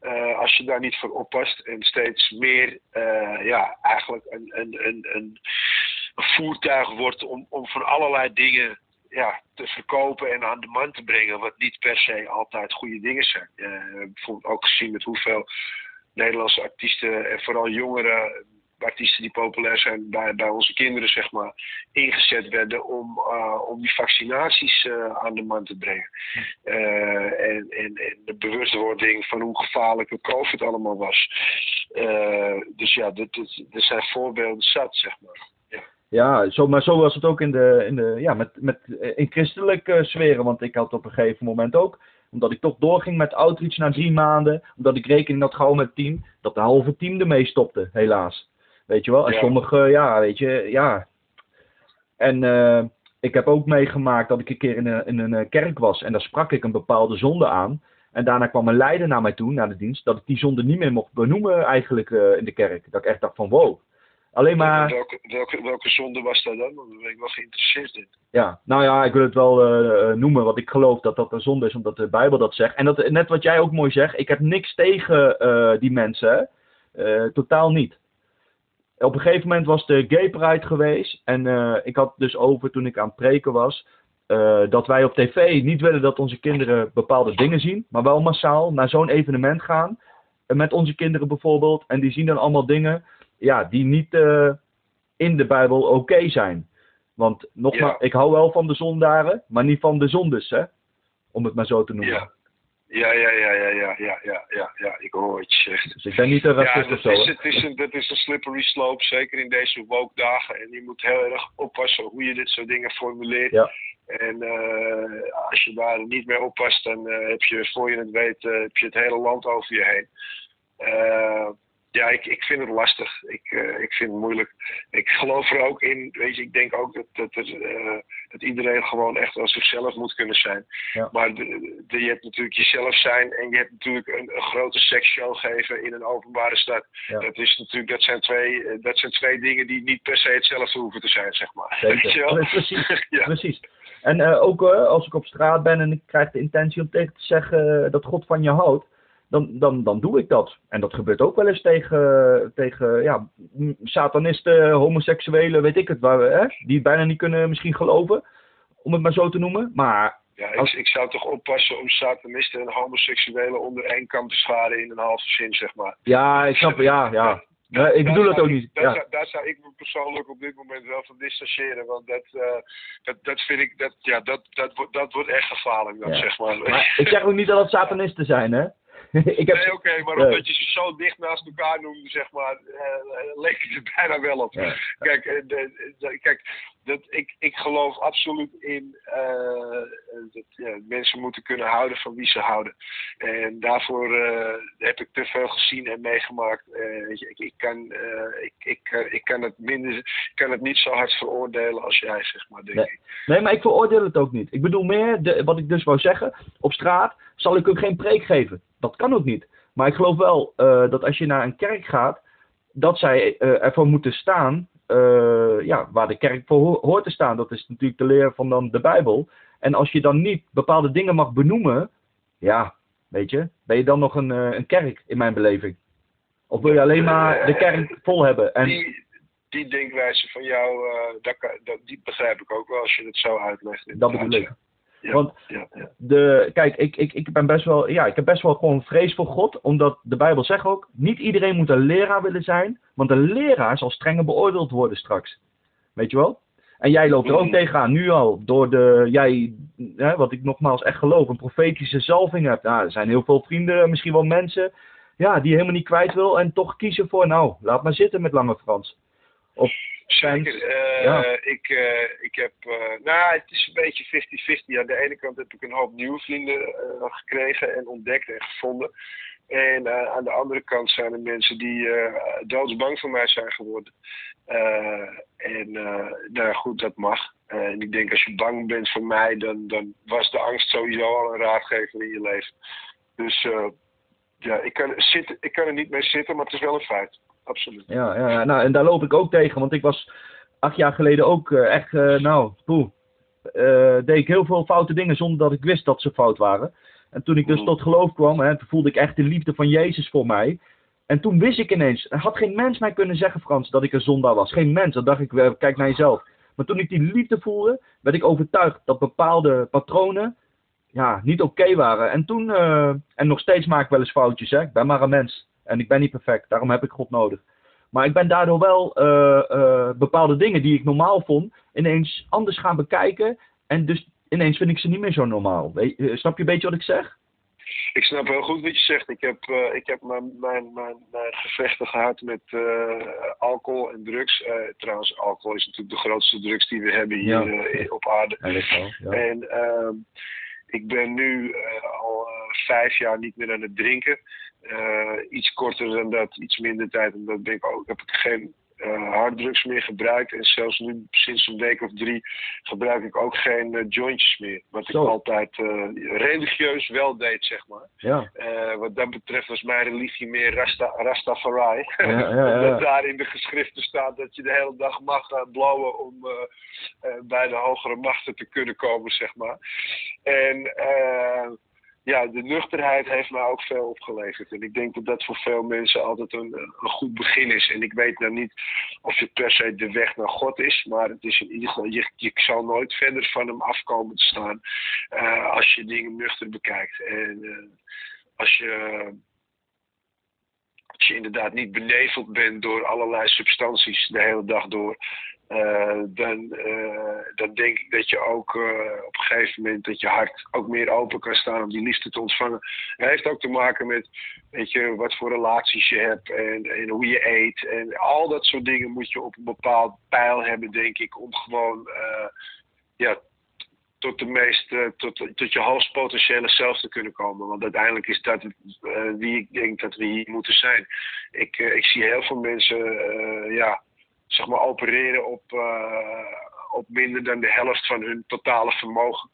Uh, als je daar niet voor oppast en steeds meer uh, ja, eigenlijk een, een, een, een, voertuig wordt om, om van allerlei dingen ja, te verkopen en aan de man te brengen, wat niet per se altijd goede dingen zijn. Uh, bijvoorbeeld ook gezien met hoeveel Nederlandse artiesten en vooral jongeren artiesten die populair zijn bij, bij onze kinderen, zeg maar, ingezet werden om, uh, om die vaccinaties uh, aan de man te brengen. Uh, en, en, en, de bewustwording van hoe gevaarlijk het COVID allemaal was. dus ja, dit, dit, dit zijn voorbeelden zat, zeg maar. Ja, ja zo, maar zo was het ook in de, in de ja, met, met, in christelijke sferen. Want ik had op een gegeven moment ook Omdat ik toch doorging met outreach na drie maanden. Omdat ik rekening had gehouden met het team. Dat de halve team ermee stopte, helaas. Weet je wel? En Ja. sommige, ja, weet je, ja. En eh, ik heb ook meegemaakt dat ik een keer in een, in een eh, kerk was. En daar sprak ik een bepaalde zonde aan. En daarna kwam een leider naar mij toe, naar de dienst. Dat ik die zonde niet meer mocht benoemen eigenlijk eh, in de kerk. Dat ik echt dacht van wow. Alleen maar... Welke, welke, welke zonde was dat dan? Want daar ben ik wel geïnteresseerd in. Ja, nou ja, ik wil het wel noemen, want ik geloof dat dat een zonde is, omdat de Bijbel dat zegt. En dat, net wat jij ook mooi zegt, ik heb niks tegen die mensen, totaal niet. Op een gegeven moment was de Gay Pride geweest en eh, ik had dus over toen ik aan het preken was, eh, dat wij op tv niet willen dat onze kinderen bepaalde dingen zien, maar wel massaal naar zo'n evenement gaan, eh, met onze kinderen bijvoorbeeld, en die zien dan allemaal dingen ja, die niet in de Bijbel oké zijn. Want nogmaals, Ja. ik hou wel van de zondaren, maar niet van de zondes, hè? Om het maar zo te noemen. Ja. Ja, ja, ja, ja, ja, ja, ja, ja, ja, ik hoor wat je zegt. Dus ik ben niet een Ja, racist dat of zo. is, het is een, dat is een slippery slope, zeker in deze woke dagen. En je moet heel erg oppassen hoe je dit soort dingen formuleert. Ja. En eh, als je daar niet mee oppast, dan eh, heb je, voor je het weet, eh, heb je het hele land over je heen. Ja, ik, ik vind het lastig. Ik, eh, ik vind het moeilijk. Ik geloof er ook in, weet je, ik denk ook dat, dat, er, eh, dat iedereen gewoon echt als zichzelf moet kunnen zijn. Ja. Maar de, de- je hebt natuurlijk jezelf zijn en je hebt natuurlijk een, een grote seksshow geven in een openbare stad. Ja. Dat, is natuurlijk, dat, zijn twee, eh, dat zijn twee dingen die niet per se hetzelfde hoeven te zijn, zeg maar. Weet je Zeker. wel? Ja, Precies. ja. Precies. En ook als ik op straat ben en ik krijg de intentie om tegen te zeggen dat God van je houdt, dan, dan, dan doe ik dat. En dat gebeurt ook wel eens tegen, tegen ja, satanisten, homoseksuelen, weet ik het, waar hè, die het bijna niet kunnen misschien geloven, om het maar zo te noemen. Maar Ja, ik, Als- ik zou toch oppassen om satanisten en homoseksuelen onder één kam te scharen in een halve zin, zeg maar. ja, ik snap, ja, ja. Nee, ik bedoel het ook niet. Daar, Ja. zou, daar zou ik me persoonlijk op dit moment wel van distancieren. Want dat, eh, dat, dat vind ik, dat, ja, dat, dat, wordt, dat wordt echt gevaarlijk Ja. zeg maar. Maar ik zeg ook niet dat het satanisten zijn, hè. ik heb, Nee, oké, maar omdat je ze zo dicht naast elkaar noemde, zeg maar, eh, leek het er bijna wel op. Ja. Kijk, eh, de, de- kijk dat, ik, ik geloof absoluut in eh, dat ja, mensen moeten kunnen houden van wie ze houden. En daarvoor eh, heb ik te veel gezien en meegemaakt. Eh, ik, ik, kan, ik, ik, ik kan, het minder, ik kan het niet zo hard veroordelen als jij, zeg maar, denk Nee. ik. Nee, maar ik veroordeel het ook niet. Ik bedoel meer, de, wat ik dus wou zeggen, op straat zal ik ook geen preek geven. Dat kan ook niet. Maar ik geloof wel dat als je naar een kerk gaat, dat zij ervoor moeten staan, ja, waar de kerk voor ho- hoort te staan. Dat is natuurlijk de leer van dan de Bijbel. En als je dan niet bepaalde dingen mag benoemen, ja, weet je, ben je dan nog een, eh, een kerk in mijn beleving? Of wil je alleen maar de kerk vol hebben? En, Die, die denkwijze van jou, eh, dat, dat, die begrijp ik ook wel als je het zo uitlegt. dat bedoel ik. ja. Ja, Want ja, ja. de, kijk, ik, ik, ik ben best wel, ja, ik heb best wel gewoon vrees voor God, omdat de Bijbel zegt ook, niet iedereen moet een leraar willen zijn, want een leraar zal strenger beoordeeld worden straks. Weet je wel? En jij loopt er ook Mhm. tegenaan, nu al, door de, jij, hè, wat ik nogmaals echt geloof, een profetische zalving hebt. Nou, er zijn heel veel vrienden, misschien wel mensen, ja, die je helemaal niet kwijt wil en toch kiezen voor, nou, laat maar zitten met Lange Frans. Of, Zeker. eh, Ja. ik, eh, ik heb, eh, nou, het is een beetje 50-50. Aan de ene kant heb ik een hoop nieuwe vrienden gekregen en ontdekt en gevonden. En aan de andere kant zijn er mensen die doodsbang voor mij zijn geworden. En nou goed, dat mag. En ik denk als je bang bent voor mij, dan, dan was de angst sowieso al een raadgever in je leven. Dus ja, ik kan, zitten, ik kan er niet mee zitten, maar het is wel een feit. Absoluut. Ja, ja, nou, en daar loop ik ook tegen, want ik was acht jaar geleden ook eh, echt, eh, nou, poeh, eh, deed ik heel veel foute dingen zonder dat ik wist dat ze fout waren. En toen ik dus Mhm. tot geloof kwam, hè, toen voelde ik echt de liefde van Jezus voor mij. En toen wist ik ineens, er had geen mens mij kunnen zeggen, Frans, dat ik een zondaar was. Geen mens, dan dacht ik, kijk naar jezelf. Maar toen ik die liefde voelde, werd ik overtuigd dat bepaalde patronen ja, niet oké waren. En toen, eh, en nog steeds maak ik wel eens foutjes, hè. Ik ben maar een mens. En ik ben niet perfect, daarom heb ik God nodig. Maar ik ben daardoor wel eh, eh, bepaalde dingen die ik normaal vond, ineens anders gaan bekijken. En dus ineens vind ik ze niet meer zo normaal. Weet- snap je een beetje wat ik zeg? Ik snap heel goed wat je zegt. Ik heb, ik heb mijn, mijn, mijn, mijn gevechten gehad met alcohol en drugs. Trouwens, alcohol is natuurlijk de grootste drugs die we hebben hier Ja. op aarde. Ja, dat wel. Ja. En ehm, Ik ben nu al vijf jaar niet meer aan het drinken. iets korter dan dat, iets minder tijd. Omdat ik ook, heb ik geen uh, harddrugs meer gebruikt. En zelfs nu sinds een week of drie gebruik ik ook geen uh, jointjes meer. Wat ik altijd uh, religieus wel deed, zeg maar. Ja. wat dat betreft was mijn religie meer Rasta, Rastafari. Ja, ja, Omdat daar in de geschriften staat dat je de hele dag mag gaan blowen om bij de hogere machten te kunnen komen, zeg maar. En ja, de nuchterheid heeft mij ook veel opgeleverd. En ik denk dat dat voor veel mensen altijd een, een goed begin is. En ik weet nou niet of het per se de weg naar God is, maar het is in ieder geval, je, je zal nooit verder van hem afkomen te staan uh, als je dingen nuchter bekijkt. En uh, als je als je inderdaad niet beneveld bent door allerlei substanties de hele dag door, uh, dan, uh, dan denk ik dat je ook uh, op een gegeven moment dat je hart ook meer open kan staan om die liefde te ontvangen. Het heeft ook te maken met weet je, wat voor relaties je hebt en, hoe je eet. En al dat soort dingen moet je op een bepaald pijl hebben, denk ik, om gewoon ja, tot de meest, tot, tot je hoogst potentiële zelf te kunnen komen. Want uiteindelijk is dat wie ik denk dat we hier moeten zijn. Ik, ik zie heel veel mensen, ja zeg maar, opereren op, uh, op minder dan de helft van hun totale vermogen.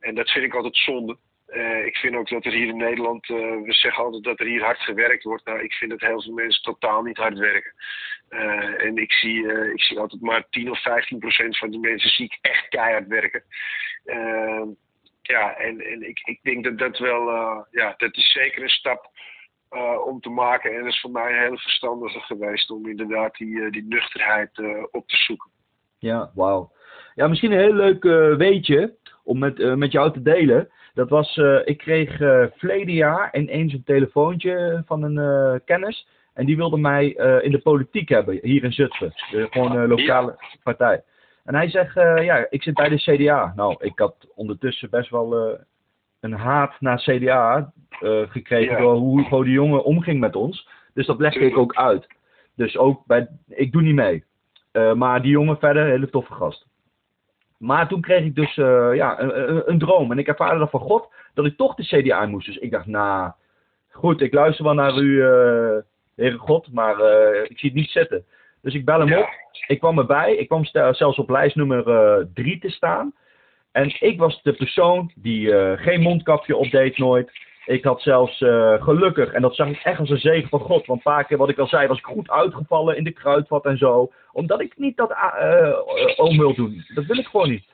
En dat vind ik altijd zonde. Uh, ik vind ook dat er hier in Nederland, uh, we zeggen altijd dat er hier hard gewerkt wordt. Nou, ik vind dat heel veel mensen totaal niet hard werken. En ik zie, ik zie altijd maar 10 of 15 procent van die mensen zie ik echt keihard werken. ja, en, en ik, ik denk dat dat wel, ja, dat is zeker een stap uh, om te maken. En is voor mij een hele verstandige geweest om inderdaad die, uh, die nuchterheid uh, op te zoeken. Ja, wauw. Ja, misschien een heel leuk weetje om met, met jou te delen. Dat was, ik kreeg verleden jaar ineens een telefoontje van een kennis. En die wilde mij in de politiek hebben, hier in Zutphen. gewoon een lokale partij. En hij zegt, ja, ik zit bij de CDA. Nou, ik had ondertussen best wel een haat naar CDA uh, gekregen door hoe Hugo de Jonge omging met ons. Dus dat legde ik ook uit. Dus ook bij, ik doe niet mee. Uh, maar die jongen verder, hele toffe gast. Maar toen kreeg ik dus uh, ja, een, een, droom. En ik ervaarde dat van God dat ik toch de CDA moest. Dus ik dacht, nou, goed, ik luister wel naar u, Heere God, maar ik zie het niet zitten. Dus ik bel hem op. Ik kwam erbij. Ik kwam zelfs op lijst nummer 3 te staan. En ik was de persoon die geen mondkapje opdeed nooit. Ik had zelfs uh, gelukkig, en dat zag ik echt als een zegen van God. Want een paar keer, wat ik al zei, was ik goed uitgevallen in de kruidvat en zo. Omdat ik niet dat uh, oom wil doen. Dat wil ik gewoon niet.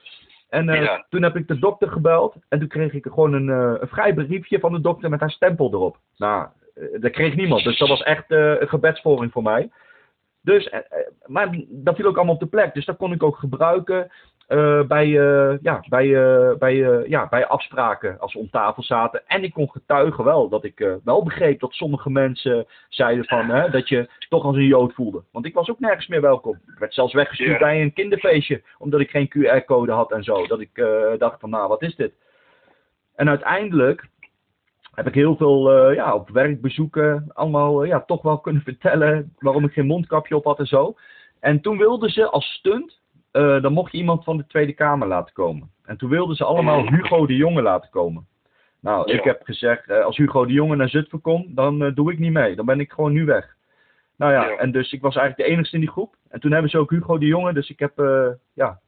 En uh, ja. toen heb ik de dokter gebeld. En toen kreeg ik gewoon een, een vrij briefje van de dokter met haar stempel erop. Nou, dat kreeg niemand. Dus dat was echt een gebedsvoring voor mij. Dus, maar dat viel ook allemaal op de plek. Dus dat kon ik ook gebruiken. Uh, bij, uh, ja, bij, uh, bij, ja, bij afspraken als we om tafel zaten. En ik kon getuigen wel dat ik wel begreep dat sommige mensen zeiden van, dat je toch als een jood voelde. Want ik was ook nergens meer welkom. Ik werd zelfs weggestuurd yeah. bij een kinderfeestje, omdat ik geen QR-code had en zo. Dat ik dacht van, nou, wat is dit? En uiteindelijk heb ik heel veel ja, op werkbezoeken allemaal ja, toch wel kunnen vertellen waarom ik geen mondkapje op had en zo. En toen wilden ze als stunt uh, dan mocht je iemand van de Tweede Kamer laten komen. En toen wilden ze allemaal Hugo de Jonge laten komen. Nou, ja. ik heb gezegd, uh, als Hugo de Jonge naar Zutphen komt, dan uh, doe ik niet mee. Dan ben ik gewoon nu weg. Nou ja, ja, en dus ik was eigenlijk de enigste in die groep. En toen hebben ze ook Hugo de Jonge, dus ik heb ja,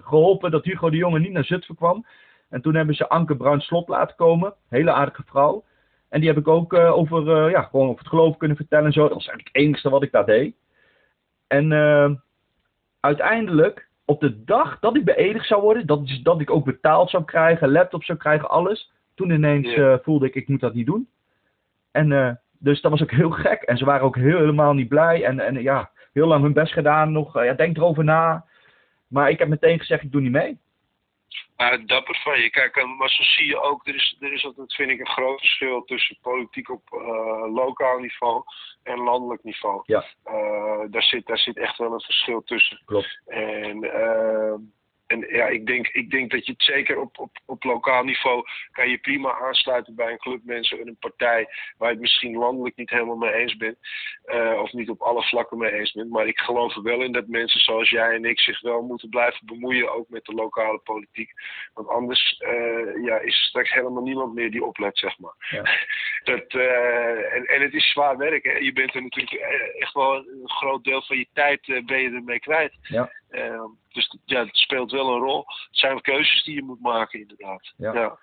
geholpen dat Hugo de Jonge niet naar Zutphen kwam. En toen hebben ze Anke Bruin Slot laten komen, hele aardige vrouw. En die heb ik ook over, ja, gewoon over het geloof kunnen vertellen en zo. Dat was eigenlijk het enigste wat ik daar deed. En uiteindelijk, op de dag dat ik beëdigd zou worden, dat, is, dat ik ook betaald zou krijgen, laptop zou krijgen, alles. Toen ineens yeah. uh, voelde ik, ik moet dat niet doen. En uh, dus dat was ook heel gek. En ze waren ook heel, helemaal niet blij. En, en ja, heel lang hun best gedaan nog. Uh, ja, denk erover na. Maar ik heb meteen gezegd, ik doe niet mee. Maar dapper van je. Kijk, maar zo zie je ook, er is, er is altijd, vind ik, een groot verschil tussen politiek op uh, lokaal niveau en landelijk niveau. Ja. Uh, daar, zit, daar zit echt wel een verschil tussen. Klopt. En uh, en ja, ik denk, ik denk dat je het zeker op, op, op lokaal niveau kan je prima aansluiten bij een club mensen en een partij waar je het misschien landelijk niet helemaal mee eens bent. Uh, of niet op alle vlakken mee eens bent. Maar ik geloof er wel in dat mensen zoals jij en ik zich wel moeten blijven bemoeien, ook met de lokale politiek. Want anders uh, ja, is er straks helemaal niemand meer die oplet, zeg maar. Ja. dat, uh, en, en het is zwaar werk. Hè? Je bent er natuurlijk echt wel een groot deel van je tijd ben je ermee kwijt. Ja. Ehm, dus ja, het speelt wel een rol. Het zijn keuzes die je moet maken, inderdaad. Ja.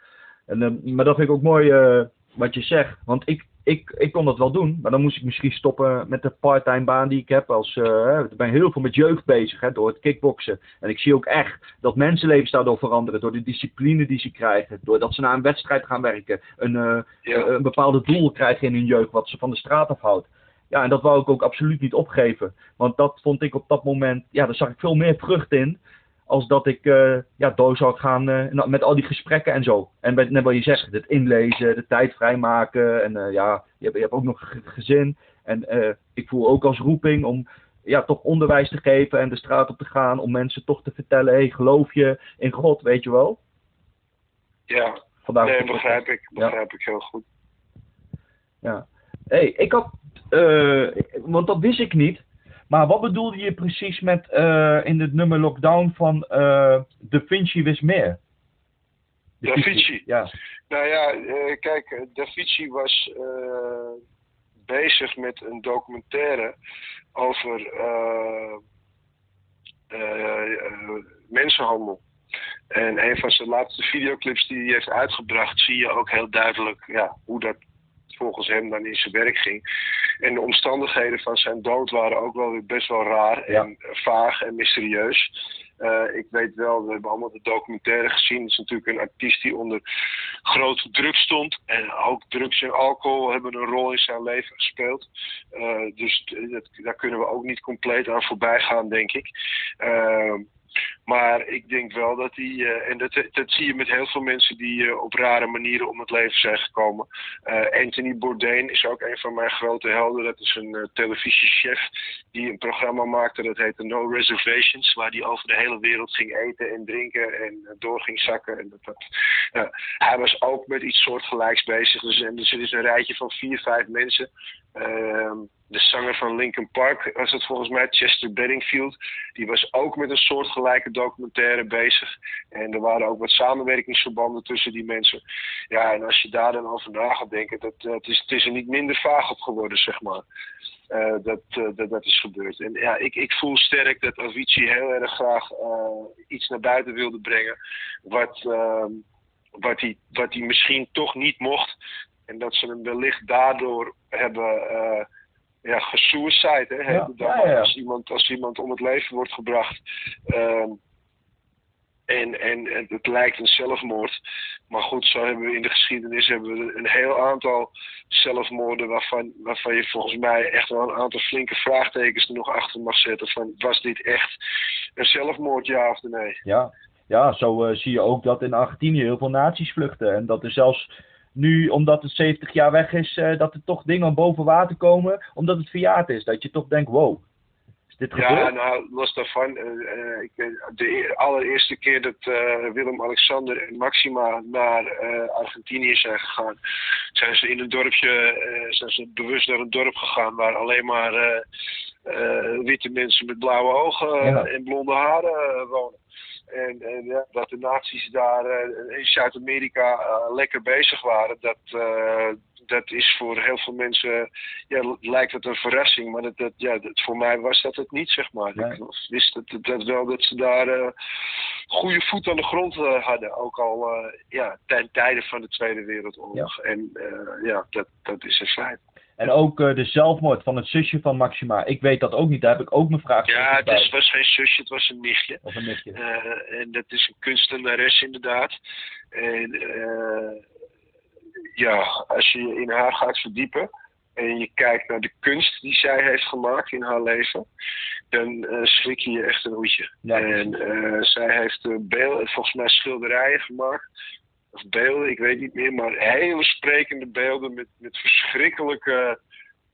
En, uh, maar dat vind ik ook mooi uh, wat je zegt. Want ik, ik, ik kon dat wel doen, maar dan moest ik misschien stoppen met de parttime baan die ik heb. Als, uh, ik ben heel veel met jeugd bezig, hè, door het kickboksen. En ik zie ook echt dat mensenlevens daardoor veranderen. Door de discipline die ze krijgen. Doordat ze naar een wedstrijd gaan werken. Een, uh, ja. een bepaalde doel krijgen in hun jeugd, wat ze van de straat afhoudt. Ja, en dat wou ik ook absoluut niet opgeven. Want dat vond ik op dat moment, ja, daar zag ik veel meer vrucht in. Als dat ik uh, ja, door zou gaan uh, met al die gesprekken en zo. En net wat je zegt, het inlezen, de tijd vrijmaken. En uh, ja, je hebt, je hebt ook nog gezin. En ik voel ook als roeping om ja, toch onderwijs te geven en de straat op te gaan. Om mensen toch te vertellen, hey, geloof je in God, weet je wel? Ja, Vandaar nee, begrijp ik. Begrijp ja. ik heel goed. Ja. hey, ik had uh, want dat wist ik niet. Maar wat bedoelde je precies met uh, in het nummer Lockdown van uh, Da Vinci wist meer? Da Vinci? Ja. Nou ja, kijk, Da Vinci was bezig met een documentaire over mensenhandel. En een van zijn laatste videoclips die hij heeft uitgebracht, zie je ook heel duidelijk ja, hoe dat volgens hem dan in zijn werk ging. En de omstandigheden van zijn dood waren ook wel weer best wel raar en vaag en mysterieus. Uh, ik weet wel, we hebben allemaal de documentaire gezien. Het is natuurlijk een artiest die onder grote druk stond. En ook drugs en alcohol hebben een rol in zijn leven gespeeld. Uh, dus dat, daar kunnen we ook niet compleet aan voorbij gaan, denk ik. Uh, maar ik denk wel dat hij, uh, en dat, dat zie je met heel veel mensen die uh, op rare manieren om het leven zijn gekomen. Uh, Anthony Bourdain is ook een van mijn grote helden. Dat is een televisiechef die een programma maakte dat heette No Reservations. Waar hij over de hele wereld ging eten en drinken en door ging zakken. En dat, dat, hij was ook met iets soortgelijks bezig. Dus, en, dus er is een rijtje van vier, vijf mensen. De zanger van Linkin Park was het volgens mij, Chester Bedingfield. Die was ook met een soortgelijke documentaire bezig. En er waren ook wat samenwerkingsverbanden tussen die mensen. Ja, en als je daar dan over na gaat denken, dat, dat is, het is er niet minder vaag op geworden, zeg maar. Uh, dat, uh, dat, dat is gebeurd. En ja, ik, ik voel sterk dat Avicii heel erg graag iets naar buiten wilde brengen. Wat, ehm, wat, hij, wat hij misschien toch niet mocht. En dat ze hem wellicht daardoor hebben ja, gesuicide. Hè, ja, ja, ja. Als, iemand, als iemand om het leven wordt gebracht. Um, en, en, en het lijkt een zelfmoord. Maar goed, zo hebben we in de geschiedenis hebben we een heel aantal zelfmoorden waarvan, waarvan je volgens mij echt wel een aantal flinke vraagtekens er nog achter mag zetten. Van was dit echt een zelfmoord, ja of nee? Ja, ja zo uh, zie je ook dat in Argentinië heel veel nazi's vluchten. En dat er zelfs nu, omdat het 70 jaar weg is, uh, dat er toch dingen boven water komen, omdat het verjaard is. Dat je toch denkt, wow, is dit gebeurd? Ja, nou, los daarvan. Uh, ik, de e-, allereerste keer dat uh, Willem-Alexander en Maxima naar Argentinië zijn gegaan, zijn ze in een dorpje, zijn ze bewust naar een dorp gegaan waar alleen maar witte mensen met blauwe ogen en blonde haren wonen. En, en ja, dat de nazi's daar uh, in Zuid-Amerika uh, lekker bezig waren, dat, uh, dat is voor heel veel mensen, ja, lijkt het een verrassing. Maar dat, dat, ja, dat, voor mij was dat het niet, zeg maar. Nee. Ik wist dat, dat wel dat ze daar goede voet aan de grond hadden. Ook al ja, ten tijde van de Tweede Wereldoorlog. Ja. En ja, dat, dat is een feit. En ook uh, de zelfmoord van het zusje van Maxima. Ik weet dat ook niet. Daar heb ik ook mijn vraag Ja, het is, was geen zusje, het was een nichtje. Of een nichtje. Uh, en dat is een kunstenares inderdaad. En uh, ja, als je in haar gaat verdiepen en je kijkt naar de kunst die zij heeft gemaakt in haar leven, dan schrik je je echt een hoedje. Ja, en zij heeft beelden, volgens mij schilderijen gemaakt of beelden, ik weet niet meer, maar hele sprekende beelden met, met verschrikkelijke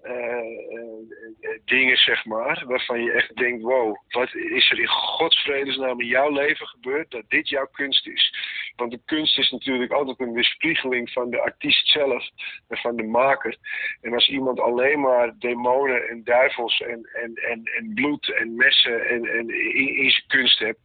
uh, uh, dingen dingen, zeg maar, waarvan je echt denkt, wow, wat is er in godsvredesnaam in jouw leven gebeurd dat dit jouw kunst is? Want de kunst is natuurlijk altijd een weerspiegeling van de artiest zelf en van de maker. En als iemand alleen maar demonen en duivels en, en, en, en bloed en messen en, en in, in zijn kunst hebt,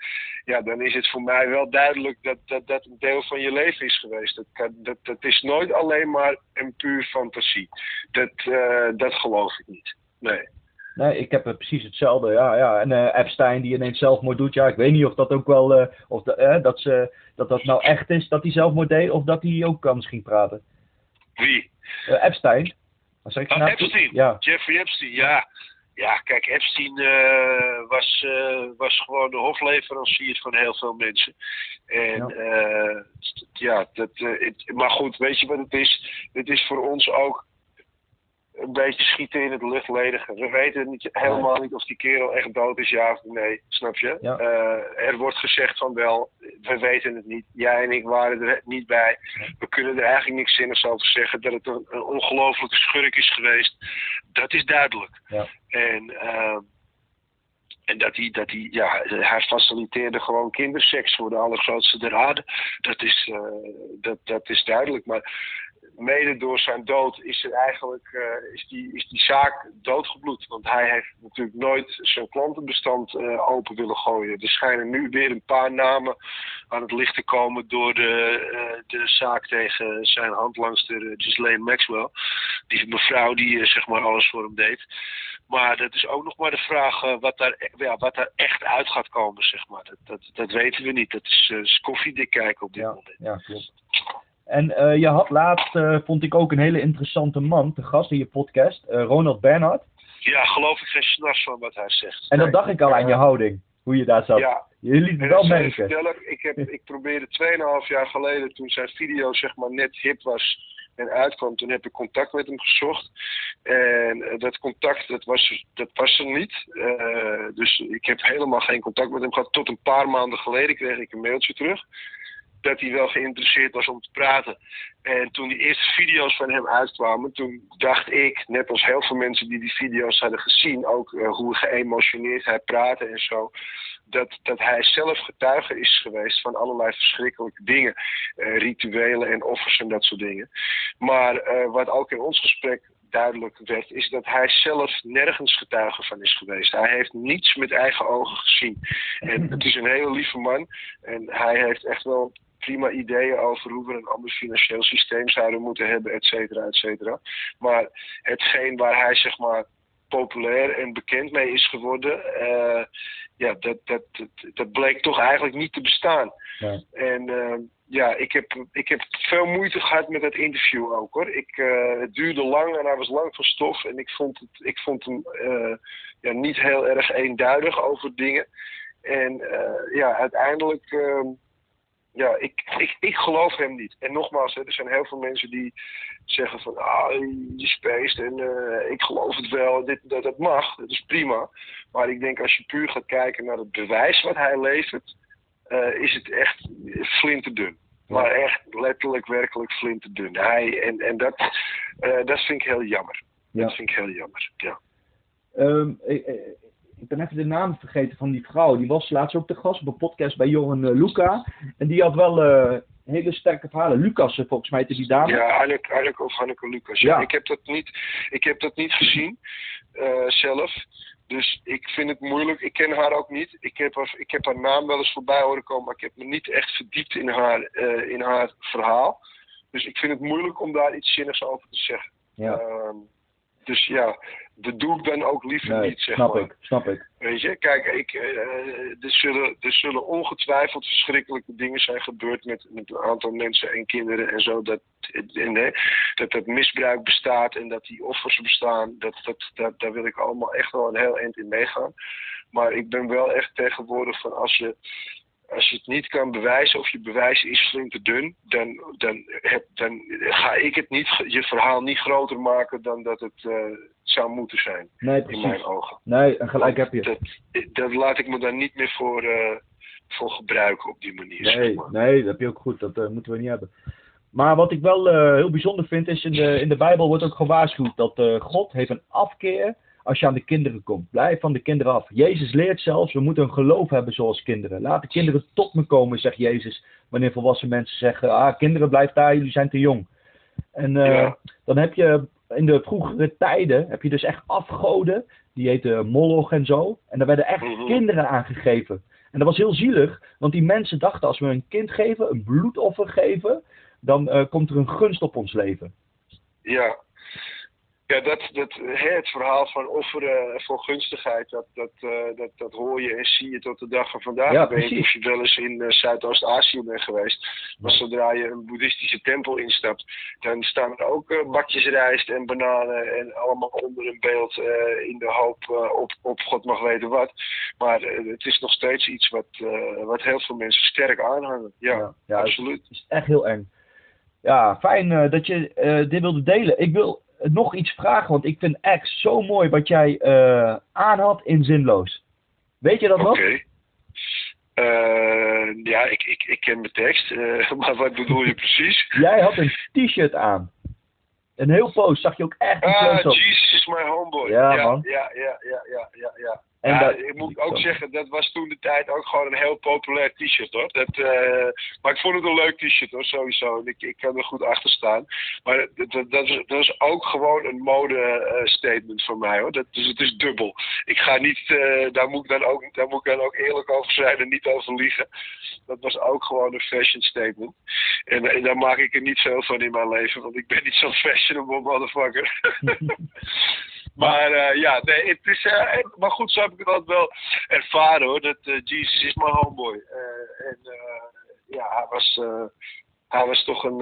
ja, dan is het voor mij wel duidelijk dat dat, dat een deel van je leven is geweest. Dat, dat, dat is nooit alleen maar een puur fantasie. Dat, uh, dat geloof ik niet. Nee. Nee, ik heb precies hetzelfde. Ja, ja. En uh, Epstein die ineens zelfmoord doet. Ja, ik weet niet of dat ook wel. Uh, of de, dat, ze, dat dat nou echt is dat hij zelfmoord deed. Of dat hij ook kan misschien praten. Wie? Epstein. Wat zeg ik oh, nou? Epstein. Ja. Jeffrey Epstein, ja. Ja, kijk, Epstein was, was gewoon de hofleverancier van heel veel mensen. En ja, ja dat, het, maar goed, weet je wat het is? Het is voor ons ook een beetje schieten in het luchtledigen. We weten niet, helemaal niet of die kerel echt dood is, ja of nee. Snap je? Uh, er wordt gezegd van wel, we weten het niet. Jij en ik waren er niet bij. We kunnen er eigenlijk niks zinnigs over zeggen. Dat het een, een ongelofelijke schurk is geweest, dat is duidelijk. Ja. En, uh, en dat hij, dat hij, ja, hij faciliteerde gewoon kinderseks voor de allergrootste der aarde. Dat is, uh, dat, dat is duidelijk. Maar mede door zijn dood is, er eigenlijk, uh, is, die, is die zaak doodgebloed. Want hij heeft natuurlijk nooit zijn klantenbestand uh, open willen gooien. Er schijnen nu weer een paar namen aan het licht te komen door de, uh, de zaak tegen zijn handlangster Ghislaine Maxwell. Die mevrouw die zeg maar alles voor hem deed. Maar dat is ook nog maar de vraag wat, daar, ja, wat daar echt uit gaat komen, zeg maar. Dat, dat, dat weten we niet. Dat is, is koffiedik kijken op dit ja, moment. Ja, klopt. En uh, je had laatst, uh, vond ik ook een hele interessante man te gast in je podcast, uh, Ronald Bernhard. Ja, geloof ik geen s'nachts van wat hij zegt. En dat dacht ik al aan je houding, hoe je daar zat. Ja. Je liet het wel merken. Vertellen, ik, heb, ik probeerde 2,5 jaar geleden, toen zijn video zeg maar net hip was en uitkwam, toen heb ik contact met hem gezocht. En dat contact, dat was, dat was er niet. dus ik heb helemaal geen contact met hem gehad. Tot een paar maanden geleden kreeg ik een mailtje terug dat hij wel geïnteresseerd was om te praten. En toen die eerste video's van hem uitkwamen, toen dacht ik, net als heel veel mensen die die video's hadden gezien, ook uh, hoe geëmotioneerd hij praatte en zo, dat, dat hij zelf getuige is geweest van allerlei verschrikkelijke dingen, uh, rituelen en offers en dat soort dingen. Maar uh, wat ook in ons gesprek duidelijk werd, is dat hij zelf nergens getuige van is geweest. Hij heeft niets met eigen ogen gezien. En het is een hele lieve man. En hij heeft echt wel prima ideeën over hoe we een ander financieel systeem zouden moeten hebben, et cetera, et cetera. Maar hetgeen waar hij zeg maar populair en bekend mee is geworden, uh, ja, dat, dat, dat, dat, bleek toch eigenlijk niet te bestaan. Ja. En uh, ja, ik heb, ik heb veel moeite gehad met dat interview ook hoor. Ik, uh, het duurde lang en hij was lang van stof en ik vond, het, ik vond hem ja, niet heel erg eenduidig over dingen. En ja, uiteindelijk ehm, ja, ik, ik, ik geloof hem niet. En nogmaals, hè, er zijn heel veel mensen die zeggen van, ah, je speest en uh, ik geloof het wel, dit, dat, dat mag, dat is prima. Maar ik denk als je puur gaat kijken naar het bewijs wat hij levert, uh, is het echt flinterdun. Maar echt letterlijk, werkelijk flinterdun. Hij, en en dat, uh, dat vind ik heel jammer. Ja. Dat vind ik heel jammer, ja. Um, ik ben even de naam vergeten van die vrouw. Die was laatst ook te gast op een podcast bij Johan uh, Luca. En die had wel uh, hele sterke verhalen. Lucas, eh, volgens mij, is die dame. Ja, Hanneke, Hanneke of Hanneke Lucas. Ja. Ik, heb dat niet, ik heb dat niet gezien uh, zelf. Dus ik vind het moeilijk. Ik ken haar ook niet. Ik heb haar, ik heb haar naam wel eens voorbij horen komen. Maar ik heb me niet echt verdiept in haar, in haar verhaal. Dus ik vind het moeilijk om daar iets zinnigs over te zeggen. Ja. Uh, dus ja, dat doe ik dan ook liever nee, niet, zeg snap maar. Ik, snap ik. Weet je, kijk, ik, uh, er, zullen, er zullen ongetwijfeld verschrikkelijke dingen zijn gebeurd met, met een aantal mensen en kinderen en zo. Dat, en, nee, dat dat misbruik bestaat en dat die offers bestaan. Dat, dat, dat, daar wil ik allemaal echt wel een heel eind in meegaan. Maar ik ben wel echt tegenwoordig van als je als je het niet kan bewijzen of je bewijs is flink te dun, dan, dan, heb, dan ga ik het niet, je verhaal niet groter maken dan dat het uh, zou moeten zijn. Nee, in mijn ogen. Nee, en gelijk heb je. Dat, dat laat ik me dan niet meer voor, uh, voor gebruiken op die manier. Nee, zeg maar. nee dat heb je ook goed. Dat uh, moeten we niet hebben. Maar wat ik wel heel bijzonder vind is, in de, in de Bijbel wordt ook gewaarschuwd dat God heeft een afkeer als je aan de kinderen komt. Blijf van de kinderen af. Jezus leert zelfs, we moeten een geloof hebben zoals kinderen. Laat de kinderen tot me komen, zegt Jezus. Wanneer volwassen mensen zeggen, ah, kinderen blijf daar, jullie zijn te jong. En uh, Ja. dan heb je in de vroegere tijden, heb je dus echt afgoden. Die heten Moloch en zo. En daar werden echt Mhm. kinderen aangegeven. En dat was heel zielig, want die mensen dachten als we een kind geven, een bloedoffer geven, dan eh, komt er een gunst op ons leven. Ja. Ja, dat, dat, hè, het verhaal van offeren voor gunstigheid, dat, dat, eh, dat, dat hoor je en zie je tot de dag van vandaag. Ja, ik weet niet precies. of je wel eens in eh, Zuidoost-Azië bent geweest. Maar zodra je een boeddhistische tempel instapt, dan staan er ook eh, bakjes rijst en bananen en allemaal onder een beeld in de hoop op, op God mag weten wat. Maar het is nog steeds iets wat, wat heel veel mensen sterk aanhangen. Ja, Ja, ja, het absoluut. is echt heel eng. Ja, fijn dat je dit wilde delen. Ik wil nog iets vragen, want ik vind echt zo mooi wat jij eh aan had in Zinloos. Weet je dat Oké. nog? Eh, ja, ik, ik, ik ken mijn tekst, eh, maar wat bedoel je precies? Jij had een t-shirt aan. Een heel post, zag je ook echt die Ah. Jesus is my homeboy. Ja, ja, man. Ja, ja, ja, ja, ja, ja. En ja, dat- ik moet ook zeggen, dat was toen de tijd ook gewoon een heel populair t-shirt hoor. Dat, eh, maar ik vond het een leuk t-shirt hoor, sowieso. En ik, ik kan er goed achter staan. Maar dat, dat, dat, is, dat is ook gewoon een mode eh, statement voor mij hoor. Dat, dus het is dubbel. Ik ga niet, eh, daar, moet ik dan ook, daar moet ik dan ook eerlijk over zijn en niet over liegen. Dat was ook gewoon een fashion statement. En, en daar maak ik er niet veel van in mijn leven, want ik ben niet zo'n fashionable motherfucker. maar eh, ja, nee, het is, eh, maar goed, zo heb ik het altijd wel ervaren hoor. Dat eh, Jesus is mijn homeboy. En ja, hij was, hij was toch een,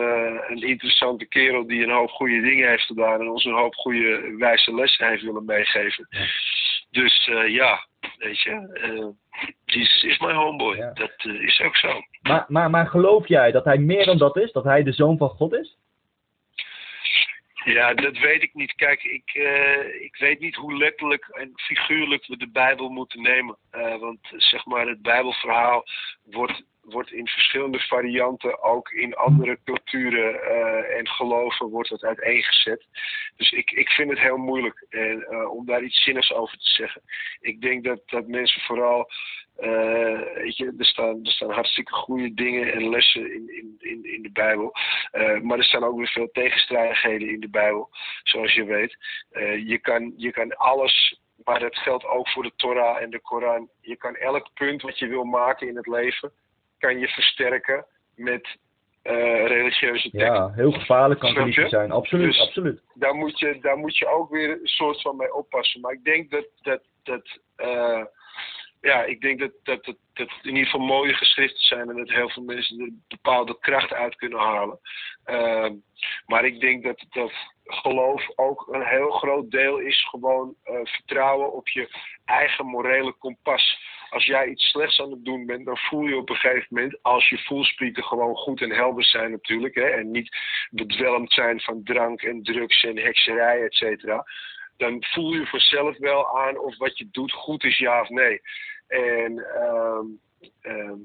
een interessante kerel die een hoop goede dingen heeft gedaan en ons een hoop goede wijze lessen heeft willen meegeven. Dus ja, weet je, eh, Jesus is mijn homeboy. Ja. Dat is ook zo. Maar, maar, maar geloof jij dat hij meer dan dat is? Dat hij de zoon van God is? Ja, dat weet ik niet. Kijk, ik, eh, ik weet niet hoe letterlijk en figuurlijk we de Bijbel moeten nemen. Eh, want zeg maar, het Bijbelverhaal wordt, wordt in verschillende varianten, ook in andere culturen eh, en geloven, wordt het uiteengezet. Dus ik, ik vind het heel moeilijk en, eh, om daar iets zinnigs over te zeggen. Ik denk dat, dat mensen vooral eh, weet je, er staan, er staan hartstikke goede dingen en lessen in, in, in, in de Bijbel. Eh, maar er staan ook weer veel tegenstrijdigheden in de Bijbel, zoals je weet. Eh, je, kan, je kan alles, maar dat geldt ook voor de Torah en de Koran. Je kan elk punt wat je wil maken in het leven, kan je versterken met eh, religieuze teksten. Ja, heel gevaarlijk kan het zijn. Absoluut, Dus- absoluut. daar moet, je, daar moet je ook weer een soort van mee oppassen. Maar ik denk dat, dat, dat eh, ja, ik denk dat, dat, dat, in ieder geval mooie geschriften zijn en dat heel veel mensen er bepaalde kracht uit kunnen halen. Ehm, maar ik denk dat, dat geloof ook een heel groot deel is gewoon eh, vertrouwen op je eigen morele kompas. Als jij iets slechts aan het doen bent, dan voel je op een gegeven moment, als je voelsprieten gewoon goed en helder zijn natuurlijk, hè, en niet bedwelmd zijn van drank en drugs en hekserij, et cetera, dan voel je vanzelf wel aan of wat je doet goed is, ja of nee. En, ehm, ehm,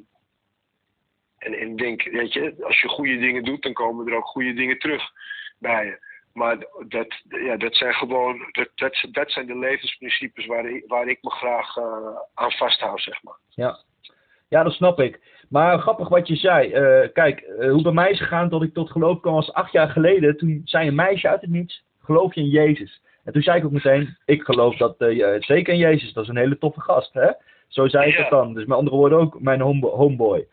en, en denk, weet je, als je goede dingen doet, dan komen er ook goede dingen terug bij je. Maar dat, ja, dat zijn gewoon, dat, dat, dat zijn de levensprincipes waar ik, waar ik me graag eh, aan vasthoud, zeg maar. Ja. ja, dat snap ik. Maar grappig wat je zei. Eh, kijk, eh, hoe bij mij is gegaan dat ik tot geloof kwam was acht jaar geleden. Toen zei een meisje uit het niets, geloof je in Jezus? En toen zei ik ook meteen, ik geloof dat eh, zeker in Jezus, dat is een hele toffe gast. Hè? Zo zei ik Ja. het dan. Dus met andere woorden ook mijn homebo- homeboy.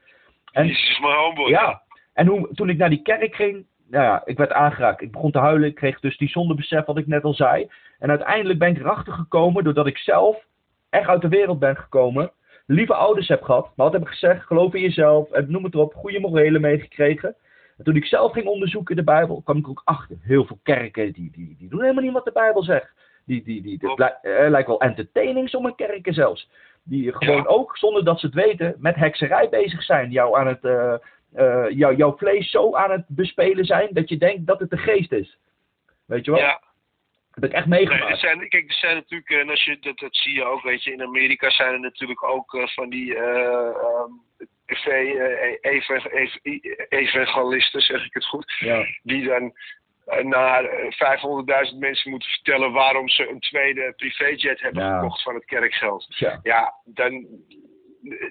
En- Jezus is mijn homeboy. Ja, en hoe, toen ik naar die kerk ging, nou ja, ik werd aangeraakt. Ik begon te huilen, ik kreeg dus die zondebesef wat ik net al zei. En uiteindelijk ben ik erachter gekomen doordat ik zelf echt uit de wereld ben gekomen. Lieve ouders heb gehad, maar wat heb ik gezegd? Geloof in jezelf, en noem het erop, goede morelen meegekregen. En toen ik zelf ging onderzoeken in de Bijbel, kwam ik ook achter. Heel veel kerken, die, die, die doen helemaal niet wat de Bijbel zegt. Die, die, die, lijkt, eh, lijkt wel entertaining, sommige kerken zelfs. Die gewoon Ja. ook, zonder dat ze het weten, met hekserij bezig zijn. Jou aan het, eh, jou, jouw vlees zo aan het bespelen zijn, dat je denkt dat het de geest is. Weet je wel? Ja, heb ik echt Nee, meegemaakt. er zijn, kijk, er zijn natuurlijk, en als je, dat, dat zie je ook, weet je, in Amerika zijn er natuurlijk ook eh, van die eh, eh, eva- eva- evangelisten, zeg ik het goed, Ja. die dan eh, naar eh, 500.000 mensen moeten vertellen waarom ze een tweede privéjet hebben Ja. gekocht van het kerkgeld. Ja. Ja, dan,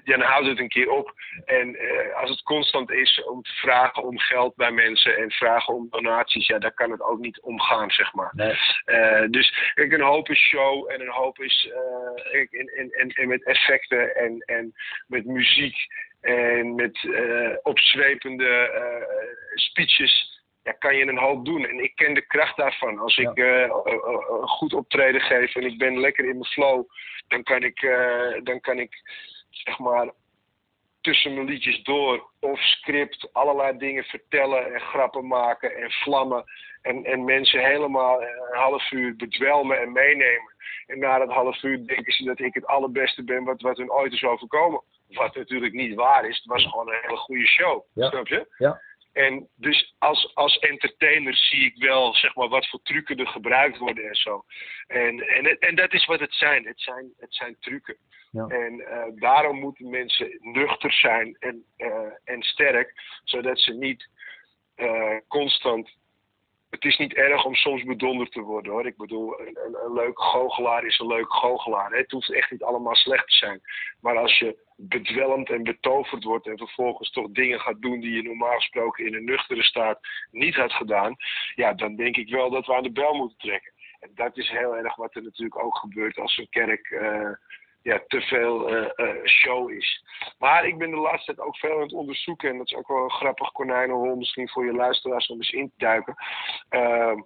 dan houdt het een keer op. En eh, als het constant is om te vragen om geld bij mensen en vragen om donaties, ja, daar kan het ook niet omgaan, zeg maar. Nee. Eh, dus kijk, een hoop is show en een hoop is en, en, en, en met effecten en, en met muziek en met eh, opzwepende speeches. Ja, kan je een hoop doen. En ik ken de kracht daarvan. Als Ja. ik een goed optreden geef en ik ben lekker in mijn flow, dan kan ik, dan kan ik zeg maar tussen mijn liedjes door of script allerlei dingen vertellen en grappen maken en vlammen. En, en mensen helemaal een half uur bedwelmen en meenemen. En na dat half uur denken ze dat ik het allerbeste ben wat, wat hun ooit is overkomen. Wat natuurlijk niet waar is. Het was gewoon een hele goede show. Ja. Snap je? Ja. En dus als, als entertainer zie ik wel zeg maar, wat voor trucken er gebruikt worden en zo. En, en, en dat is wat het zijn. Het zijn, het zijn trucken. Ja. En eh, daarom moeten mensen nuchter zijn en, eh, en sterk, zodat ze niet eh, constant. Het is niet erg om soms bedonderd te worden hoor. Ik bedoel, een, een, een goochelaar is een leuke goochelaar. hè. Het hoeft echt niet allemaal slecht te zijn. Maar als je bedwelmd en betoverd wordt en vervolgens toch dingen gaat doen die je normaal gesproken in een nuchtere staat niet had gedaan, ja, dan denk ik wel dat we aan de bel moeten trekken. En dat is heel erg wat er natuurlijk ook gebeurt als een kerk ja, te veel eh, eh, show is. Maar ik ben de laatste tijd ook veel aan het onderzoeken. En dat is ook wel een grappig konijnenhol misschien voor je luisteraars om eens in te duiken. Ehm,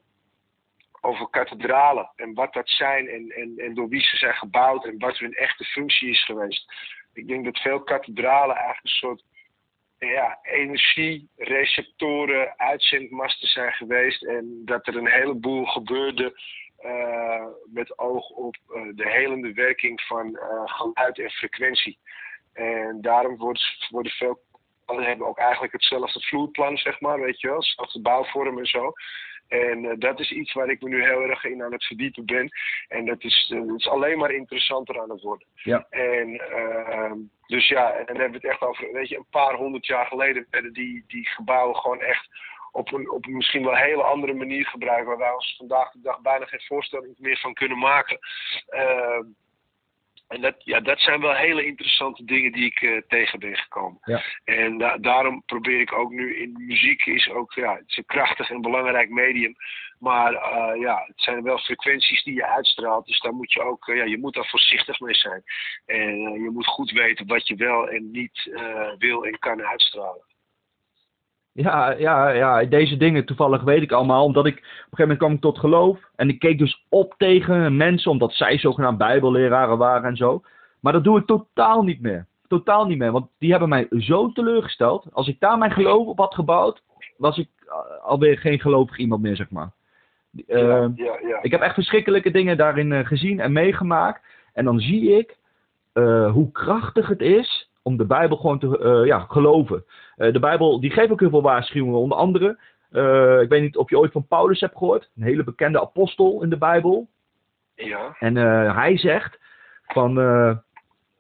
over kathedralen en wat dat zijn en, en, en door wie ze zijn gebouwd en wat hun echte functie is geweest. Ik denk dat veel kathedralen eigenlijk een soort ja, energiereceptoren, uitzendmasten zijn geweest. En dat er een heleboel gebeurde met oog op eh, de helende werking van eh, geluid en frequentie. En daarom wordt, worden veel. We hebben ook eigenlijk hetzelfde vloerplan, zeg maar, weet je wel, hetzelfde bouwvorm en zo. En eh, dat is iets waar ik me nu heel erg in aan het verdiepen ben. En dat is, eh, dat is alleen maar interessanter aan het worden. Ja. En eh, dus ja, en dan hebben we het echt over, weet je, een paar honderd jaar geleden werden die, die gebouwen gewoon echt op een, op een misschien wel hele andere manier gebruikt. Waar wij ons vandaag de dag bijna geen voorstelling meer van kunnen maken. Eh, en dat, ja, dat zijn wel hele interessante dingen die ik eh, tegen ben gekomen. Ja. En da- daarom probeer ik ook nu in muziek is ook ja, het is een krachtig en belangrijk medium. Maar eh, ja, het zijn wel frequenties die je uitstraalt. Dus daar moet je ook, eh, ja, je moet daar voorzichtig mee zijn. En je moet goed weten wat je wel en niet wil en kan uitstralen. Ja, ja, ja, deze dingen toevallig weet ik allemaal, omdat ik op een gegeven moment kwam ik tot geloof en ik keek dus op tegen mensen, omdat zij zogenaamd bijbelleraren waren en zo. Maar dat doe ik totaal niet meer. Totaal niet meer, want die hebben mij zo teleurgesteld. Als ik daar mijn geloof op had gebouwd, was ik uh, alweer geen gelovig iemand meer, zeg maar. Uh, ja, ja, ja. Ik heb echt verschrikkelijke dingen daarin uh, gezien en meegemaakt. En dan zie ik uh, hoe krachtig het is om de Bijbel gewoon te uh, ja, geloven. Uh, de Bijbel die geeft ook heel veel waarschuwingen. Onder andere, uh, ik weet niet of je ooit van Paulus hebt gehoord. Een hele bekende apostel in de Bijbel. Ja. En hij zegt van,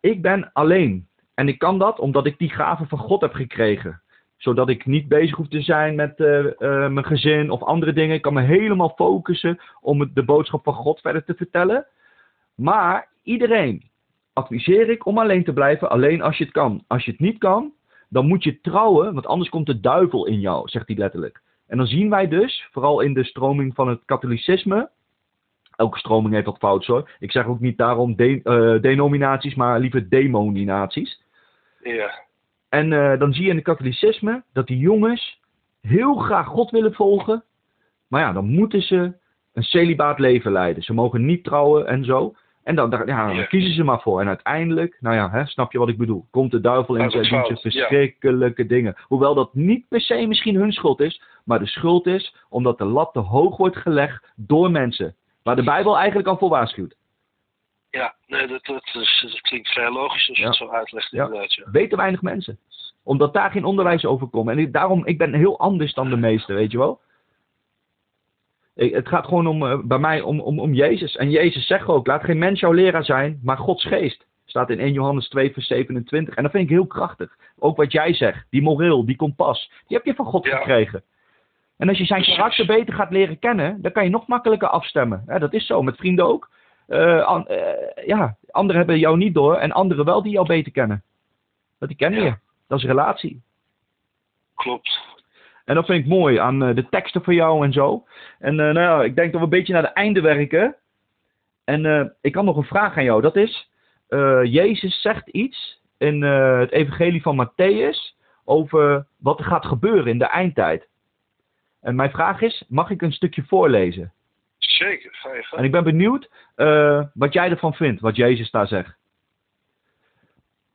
ik ben alleen. En ik kan dat omdat ik die gave van God heb gekregen. Zodat ik niet bezig hoef te zijn met uh, mijn gezin of andere dingen. Ik kan me helemaal focussen om de boodschap van God verder te vertellen. Maar iedereen adviseer ik om alleen te blijven, alleen als je het kan. Als je het niet kan, dan moet je trouwen, want anders komt de duivel in jou, zegt hij letterlijk. En dan zien wij dus, vooral in de stroming van het katholicisme, elke stroming heeft wat fout hoor. Ik zeg ook niet daarom de, uh, denominaties, maar liever demoninaties. Ja. En uh, dan zie je in het katholicisme dat die jongens heel graag God willen volgen, maar ja, dan moeten ze een celibaat leven leiden. Ze mogen niet trouwen en zo. En dan, ja, dan kiezen ze maar voor. En uiteindelijk, nou ja, hè, snap je wat ik bedoel? Komt de duivel in is doet ze ja. verschrikkelijke dingen. Hoewel dat niet per se misschien hun schuld is, maar de schuld is omdat de lat te hoog wordt gelegd door mensen. Waar de Bijbel eigenlijk al voor waarschuwt. Ja, nee, dat, dat, is, dat klinkt vrij logisch als je Ja. het zo uitlegt Ja. inderdaad. Ja. Weten weinig mensen. Omdat daar geen onderwijs over komt. En ik, daarom, ik ben heel anders dan de meesten, weet je wel. Het gaat gewoon om, eh, bij mij om, om, om Jezus. En Jezus zegt ook, laat geen mens jouw leraar zijn, maar Gods geest. Staat in 1 Johannes 2 vers 27. En dat vind ik heel krachtig. Ook wat jij zegt, die moreel, die kompas, die heb je van God Ja. gekregen. En als je zijn karakter beter gaat leren kennen, dan kan je nog makkelijker afstemmen. Dat is zo, met vrienden ook. Eh, an- eh, ja, anderen hebben jou niet door en anderen wel die jou beter kennen. Dat die kennen Ja. je. Dat is relatie. Klopt. En dat vind ik mooi aan eh, de teksten van jou en zo. En eh, nou ja, ik denk dat we een beetje naar het einde werken. En eh, ik had nog een vraag aan jou. Dat is, Jezus zegt iets in het evangelie van Matthäus over wat er gaat gebeuren in de eindtijd. En mijn vraag is, mag ik een stukje voorlezen? Zeker, ga je En ik ben benieuwd wat jij ervan vindt, wat Jezus daar zegt.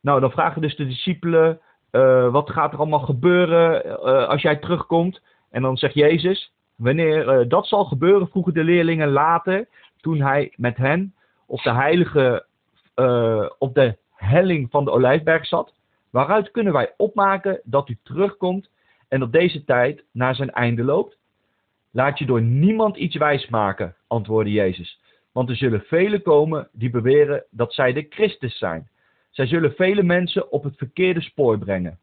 Nou, dan vragen dus de discipelen, eh, wat gaat er allemaal gebeuren eh, als jij terugkomt? En dan zegt Jezus, wanneer eh, dat zal gebeuren, vroegen de leerlingen later, toen hij met hen op de heilige, op de helling van de Olijfberg zat. Waaruit kunnen wij opmaken dat u terugkomt en dat deze tijd naar zijn einde loopt? Laat je door niemand iets wijsmaken, antwoordde Jezus. Want er zullen velen komen die beweren dat zij de Christus zijn. Zij zullen vele mensen op het verkeerde spoor brengen.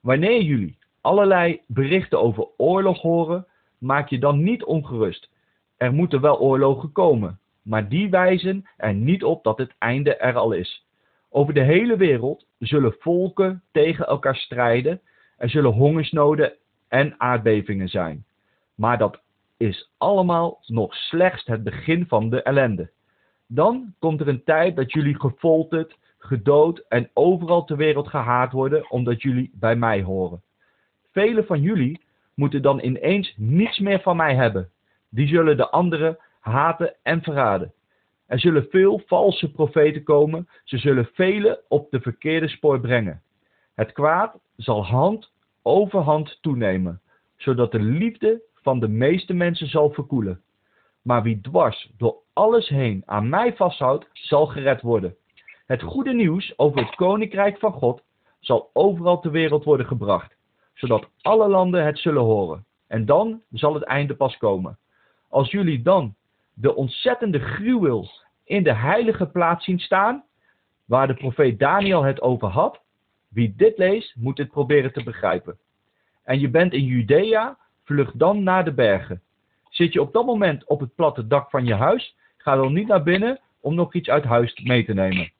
Wanneer jullie allerlei berichten over oorlog horen, maak je dan niet ongerust. Er moeten wel oorlogen komen, maar die wijzen er niet op dat het einde er al is. Over de hele wereld zullen volken tegen elkaar strijden. Er zullen hongersnoden en aardbevingen zijn. Maar dat is allemaal nog slechts het begin van de ellende. Dan komt er een tijd dat jullie gefolterd, gedood en overal ter wereld gehaat worden omdat jullie bij mij horen. Velen van jullie moeten dan ineens niets meer van mij hebben. Die zullen de anderen haten en verraden. Er zullen veel valse profeten komen. Ze zullen velen op de verkeerde spoor brengen. Het kwaad zal hand over hand toenemen, zodat de liefde van de meeste mensen zal verkoelen. Maar wie dwars door alles heen aan mij vasthoudt, zal gered worden. Het goede nieuws over het koninkrijk van God zal overal ter wereld worden gebracht, zodat alle landen het zullen horen. En dan zal het einde pas komen. Als jullie dan de ontzettende gruwel in de heilige plaats zien staan, waar de profeet Daniel het over had, wie dit leest, moet dit proberen te begrijpen. En je bent in Judea, vlug dan naar de bergen. Zit je op dat moment op het platte dak van je huis, ga dan niet naar binnen om nog iets uit huis mee te nemen.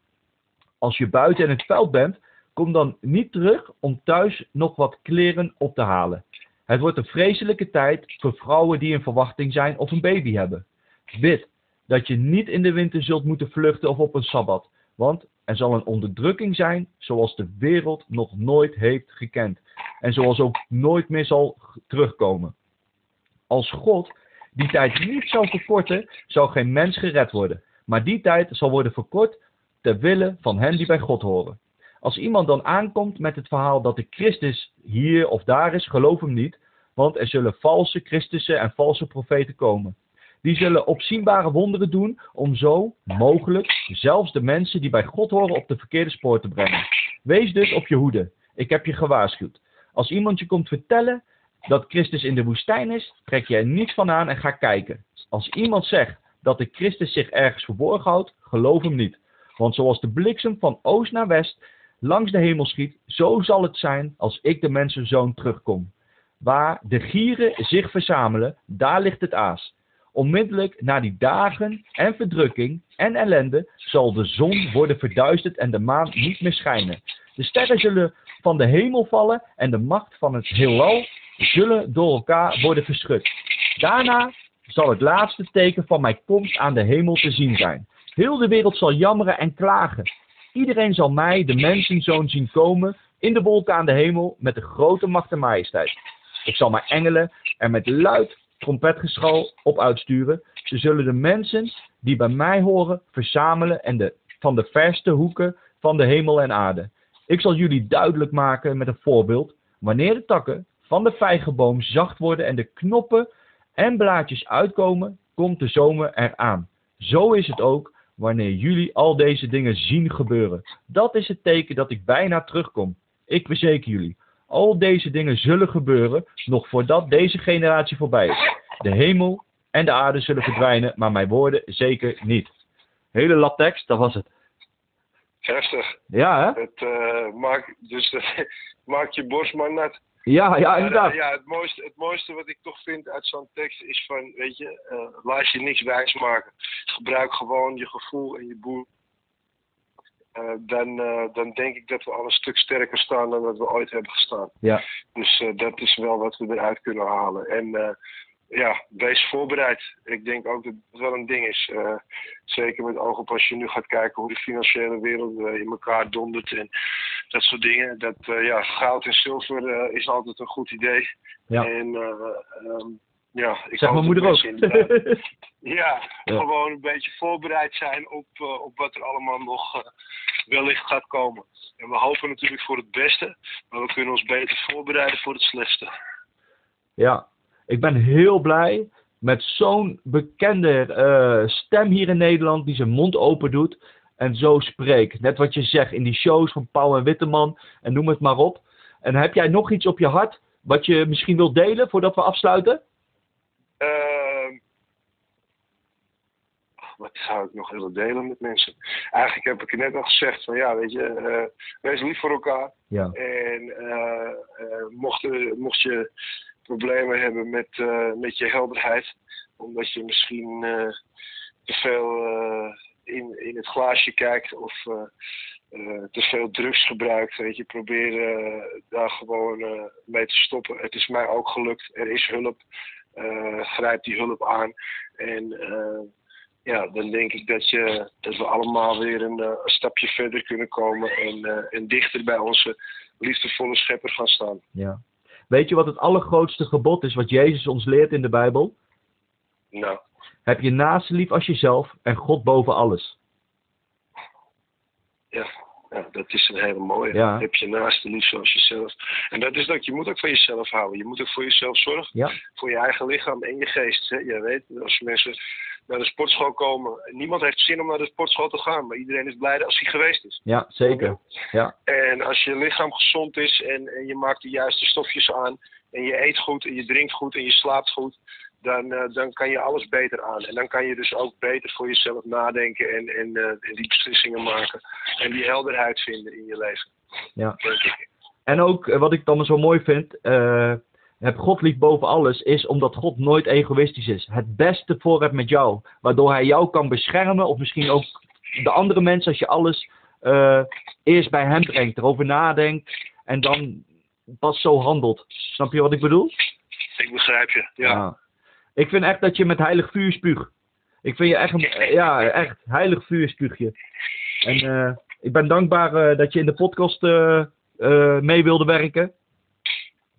Als je buiten in het veld bent, kom dan niet terug om thuis nog wat kleren op te halen. Het wordt een vreselijke tijd voor vrouwen die in verwachting zijn of een baby hebben. Bid dat je niet in de winter zult moeten vluchten of op een sabbat, want er zal een onderdrukking zijn zoals de wereld nog nooit heeft gekend en zoals ook nooit meer zal terugkomen. Als God die tijd niet zou verkorten, zou geen mens gered worden, maar die tijd zal worden verkort ter wille van hen die bij God horen. Als iemand dan aankomt met het verhaal dat de Christus hier of daar is, geloof hem niet, want er zullen valse Christussen en valse profeten komen. Die zullen opzienbare wonderen doen om zo, mogelijk, zelfs de mensen die bij God horen op de verkeerde spoor te brengen. Wees dus op je hoede. Ik heb je gewaarschuwd. Als iemand je komt vertellen dat Christus in de woestijn is, trek je er niets van aan en ga kijken. Als iemand zegt dat de Christus zich ergens verborgen houdt, geloof hem niet. Want zoals de bliksem van oost naar west langs de hemel schiet, zo zal het zijn als ik de mensenzoon terugkom. Waar de gieren zich verzamelen, daar ligt het aas. Onmiddellijk na die dagen en verdrukking en ellende zal de zon worden verduisterd en de maan niet meer schijnen. De sterren zullen van de hemel vallen en de macht van het heelal zullen door elkaar worden verschud. Daarna zal het laatste teken van mijn komst aan de hemel te zien zijn. Heel de wereld zal jammeren en klagen. Iedereen zal mij, de mensenzoon, zien komen in de wolken aan de hemel met de grote macht en majesteit. Ik zal mijn engelen er met luid trompetgeschal op uitsturen. Ze zullen de mensen die bij mij horen verzamelen en de, van de verste hoeken van de hemel en aarde. Ik zal jullie duidelijk maken met een voorbeeld. Wanneer de takken van de vijgenboom zacht worden en de knoppen en blaadjes uitkomen, komt de zomer eraan. Zo is het ook wanneer jullie al deze dingen zien gebeuren. Dat is het teken dat ik bijna terugkom. Ik verzeker jullie, al deze dingen zullen gebeuren nog voordat deze generatie voorbij is. De hemel en de aarde zullen verdwijnen, maar mijn woorden zeker niet. Hele labtekst, dat was het. Heftig. Ja, hè? Het, eh, maak, dus maak je borst maar nat. Ja, ja, inderdaad. Ja, het, mooiste, het mooiste wat ik toch vind uit zo'n tekst is van, weet je, uh, laat je niks wijs maken. Gebruik gewoon je gevoel en je boel. Uh, dan, uh, dan denk ik dat we al een stuk sterker staan dan dat we ooit hebben gestaan. Ja. Dus dat is wel wat we eruit kunnen halen. En ja, wees voorbereid. Ik denk ook dat het wel een ding is. Uh, zeker met oog op als je nu gaat kijken hoe de financiële wereld uh, in elkaar dondert en dat soort dingen. Dat uh, ja, goud en zilver is altijd een goed idee. Ja. En um, ja, ik zeg mijn moeder ook. ja, ja, gewoon een beetje voorbereid zijn op, op wat er allemaal nog wellicht gaat komen. En we hopen natuurlijk voor het beste, maar we kunnen ons beter voorbereiden voor het slechtste. Ja, ik ben heel blij met zo'n bekende uh, stem hier in Nederland die zijn mond open doet en zo spreekt. Net wat je zegt in die shows van Pauw en Witteman en noem het maar op. En heb jij nog iets op je hart wat je misschien wilt delen voordat we afsluiten? Uh, wat zou ik nog willen delen met mensen? Eigenlijk heb ik net al gezegd van ja, weet je, uh, wees lief voor elkaar. Ja. En uh, mocht, mocht je problemen hebben met, met je helderheid. Omdat je misschien te veel in, in het glaasje kijkt of te veel drugs gebruikt. Weet je, probeer daar gewoon mee te stoppen. Het is mij ook gelukt. Er is hulp. grijp die hulp aan. En ja, dan denk ik dat, je, dat we allemaal weer een, een stapje verder kunnen komen en, en dichter bij onze liefdevolle schepper gaan staan. Ja. Weet je wat het allergrootste gebod is wat Jezus ons leert in de Bijbel? Nou. Heb je naaste lief als jezelf en God boven alles. Ja, ja dat is een hele mooie. Ja. Heb je naaste lief zoals jezelf. En dat is dat, je moet ook van jezelf houden. Je moet ook voor jezelf zorgen. Ja. Voor je eigen lichaam en je geest. Hè? Je weet, als mensen naar de sportschool komen. Niemand heeft zin om naar de sportschool te gaan, maar iedereen is blij als hij geweest is. Ja, zeker. Ja. En als je lichaam gezond is en, en je maakt de juiste stofjes aan en je eet goed en je drinkt goed en je slaapt goed, dan, uh, dan kan je alles beter aan. En dan kan je dus ook beter voor jezelf nadenken en, en, uh, en die beslissingen maken. En die helderheid vinden in je leven. Ja. En ook wat ik dan zo mooi vind, uh, heb God lief boven alles, is omdat God nooit egoïstisch is. Het beste voor hebt met jou. Waardoor hij jou kan beschermen, of misschien ook de andere mensen, als je alles eerst bij hem brengt, erover nadenkt en dan pas zo handelt. Snap je wat ik bedoel? Ik begrijp je, ja. ja. Ik vind echt dat je met heilig vuur spuugt. Ik vind je echt, een, ja, echt heilig vuur spuug je. En uh, ik ben dankbaar uh, dat je in de podcast mee wilde werken.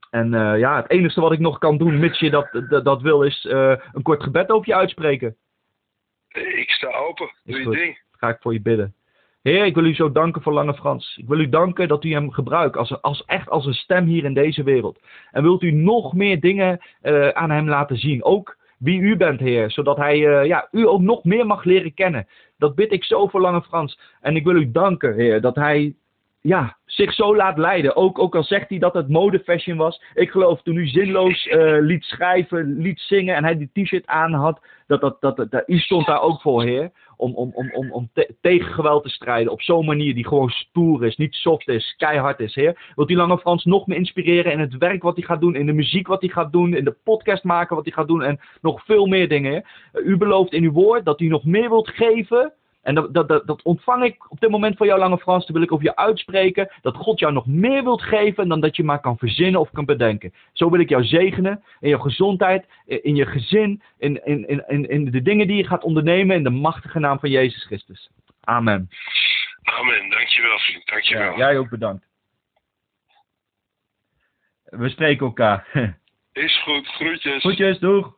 En ja, het enige wat ik nog kan doen, mits je dat, dat, dat wil, is een kort gebed over je uitspreken. Ik sta open. Doe je ding. Ga ik voor je bidden. Heer, ik wil u zo danken voor Lange Frans. Ik wil u danken dat u hem gebruikt als, als echt als een stem hier in deze wereld. En wilt u nog meer dingen uh, aan hem laten zien. Ook wie u bent, Heer. Zodat hij ja, u ook nog meer mag leren kennen. Dat bid ik zo voor Lange Frans. En ik wil u danken, Heer, dat hij ja, zich zo laat leiden. Ook, ook al zegt hij dat het modefashion was. Ik geloof toen u zinloos uh, liet schrijven, liet zingen en hij die t-shirt aan had. Dat, dat, dat, dat, stond daar ook voor, Heer. Om, om, om, om, om te, tegen geweld te strijden. Op zo'n manier die gewoon stoer is, niet soft is, keihard is, Heer. Wilt u Lange Frans nog meer inspireren in het werk wat hij gaat doen, in de muziek wat hij gaat doen, in de podcast maken wat hij gaat doen en nog veel meer dingen. U belooft in uw woord dat u nog meer wilt geven en dat, dat, dat, dat, ontvang ik op dit moment van jou, Lange Frans. Dan wil ik over je uitspreken dat God jou nog meer wilt geven dan dat je maar kan verzinnen of kan bedenken. Zo wil ik jou zegenen in je gezondheid, in je gezin, in, in, in, in de dingen die je gaat ondernemen in de machtige naam van Jezus Christus. Amen. Amen. Dankjewel, vriend. Dankjewel. Ja, jij ook bedankt. We spreken elkaar. Is goed. Groetjes. Groetjes, doeg.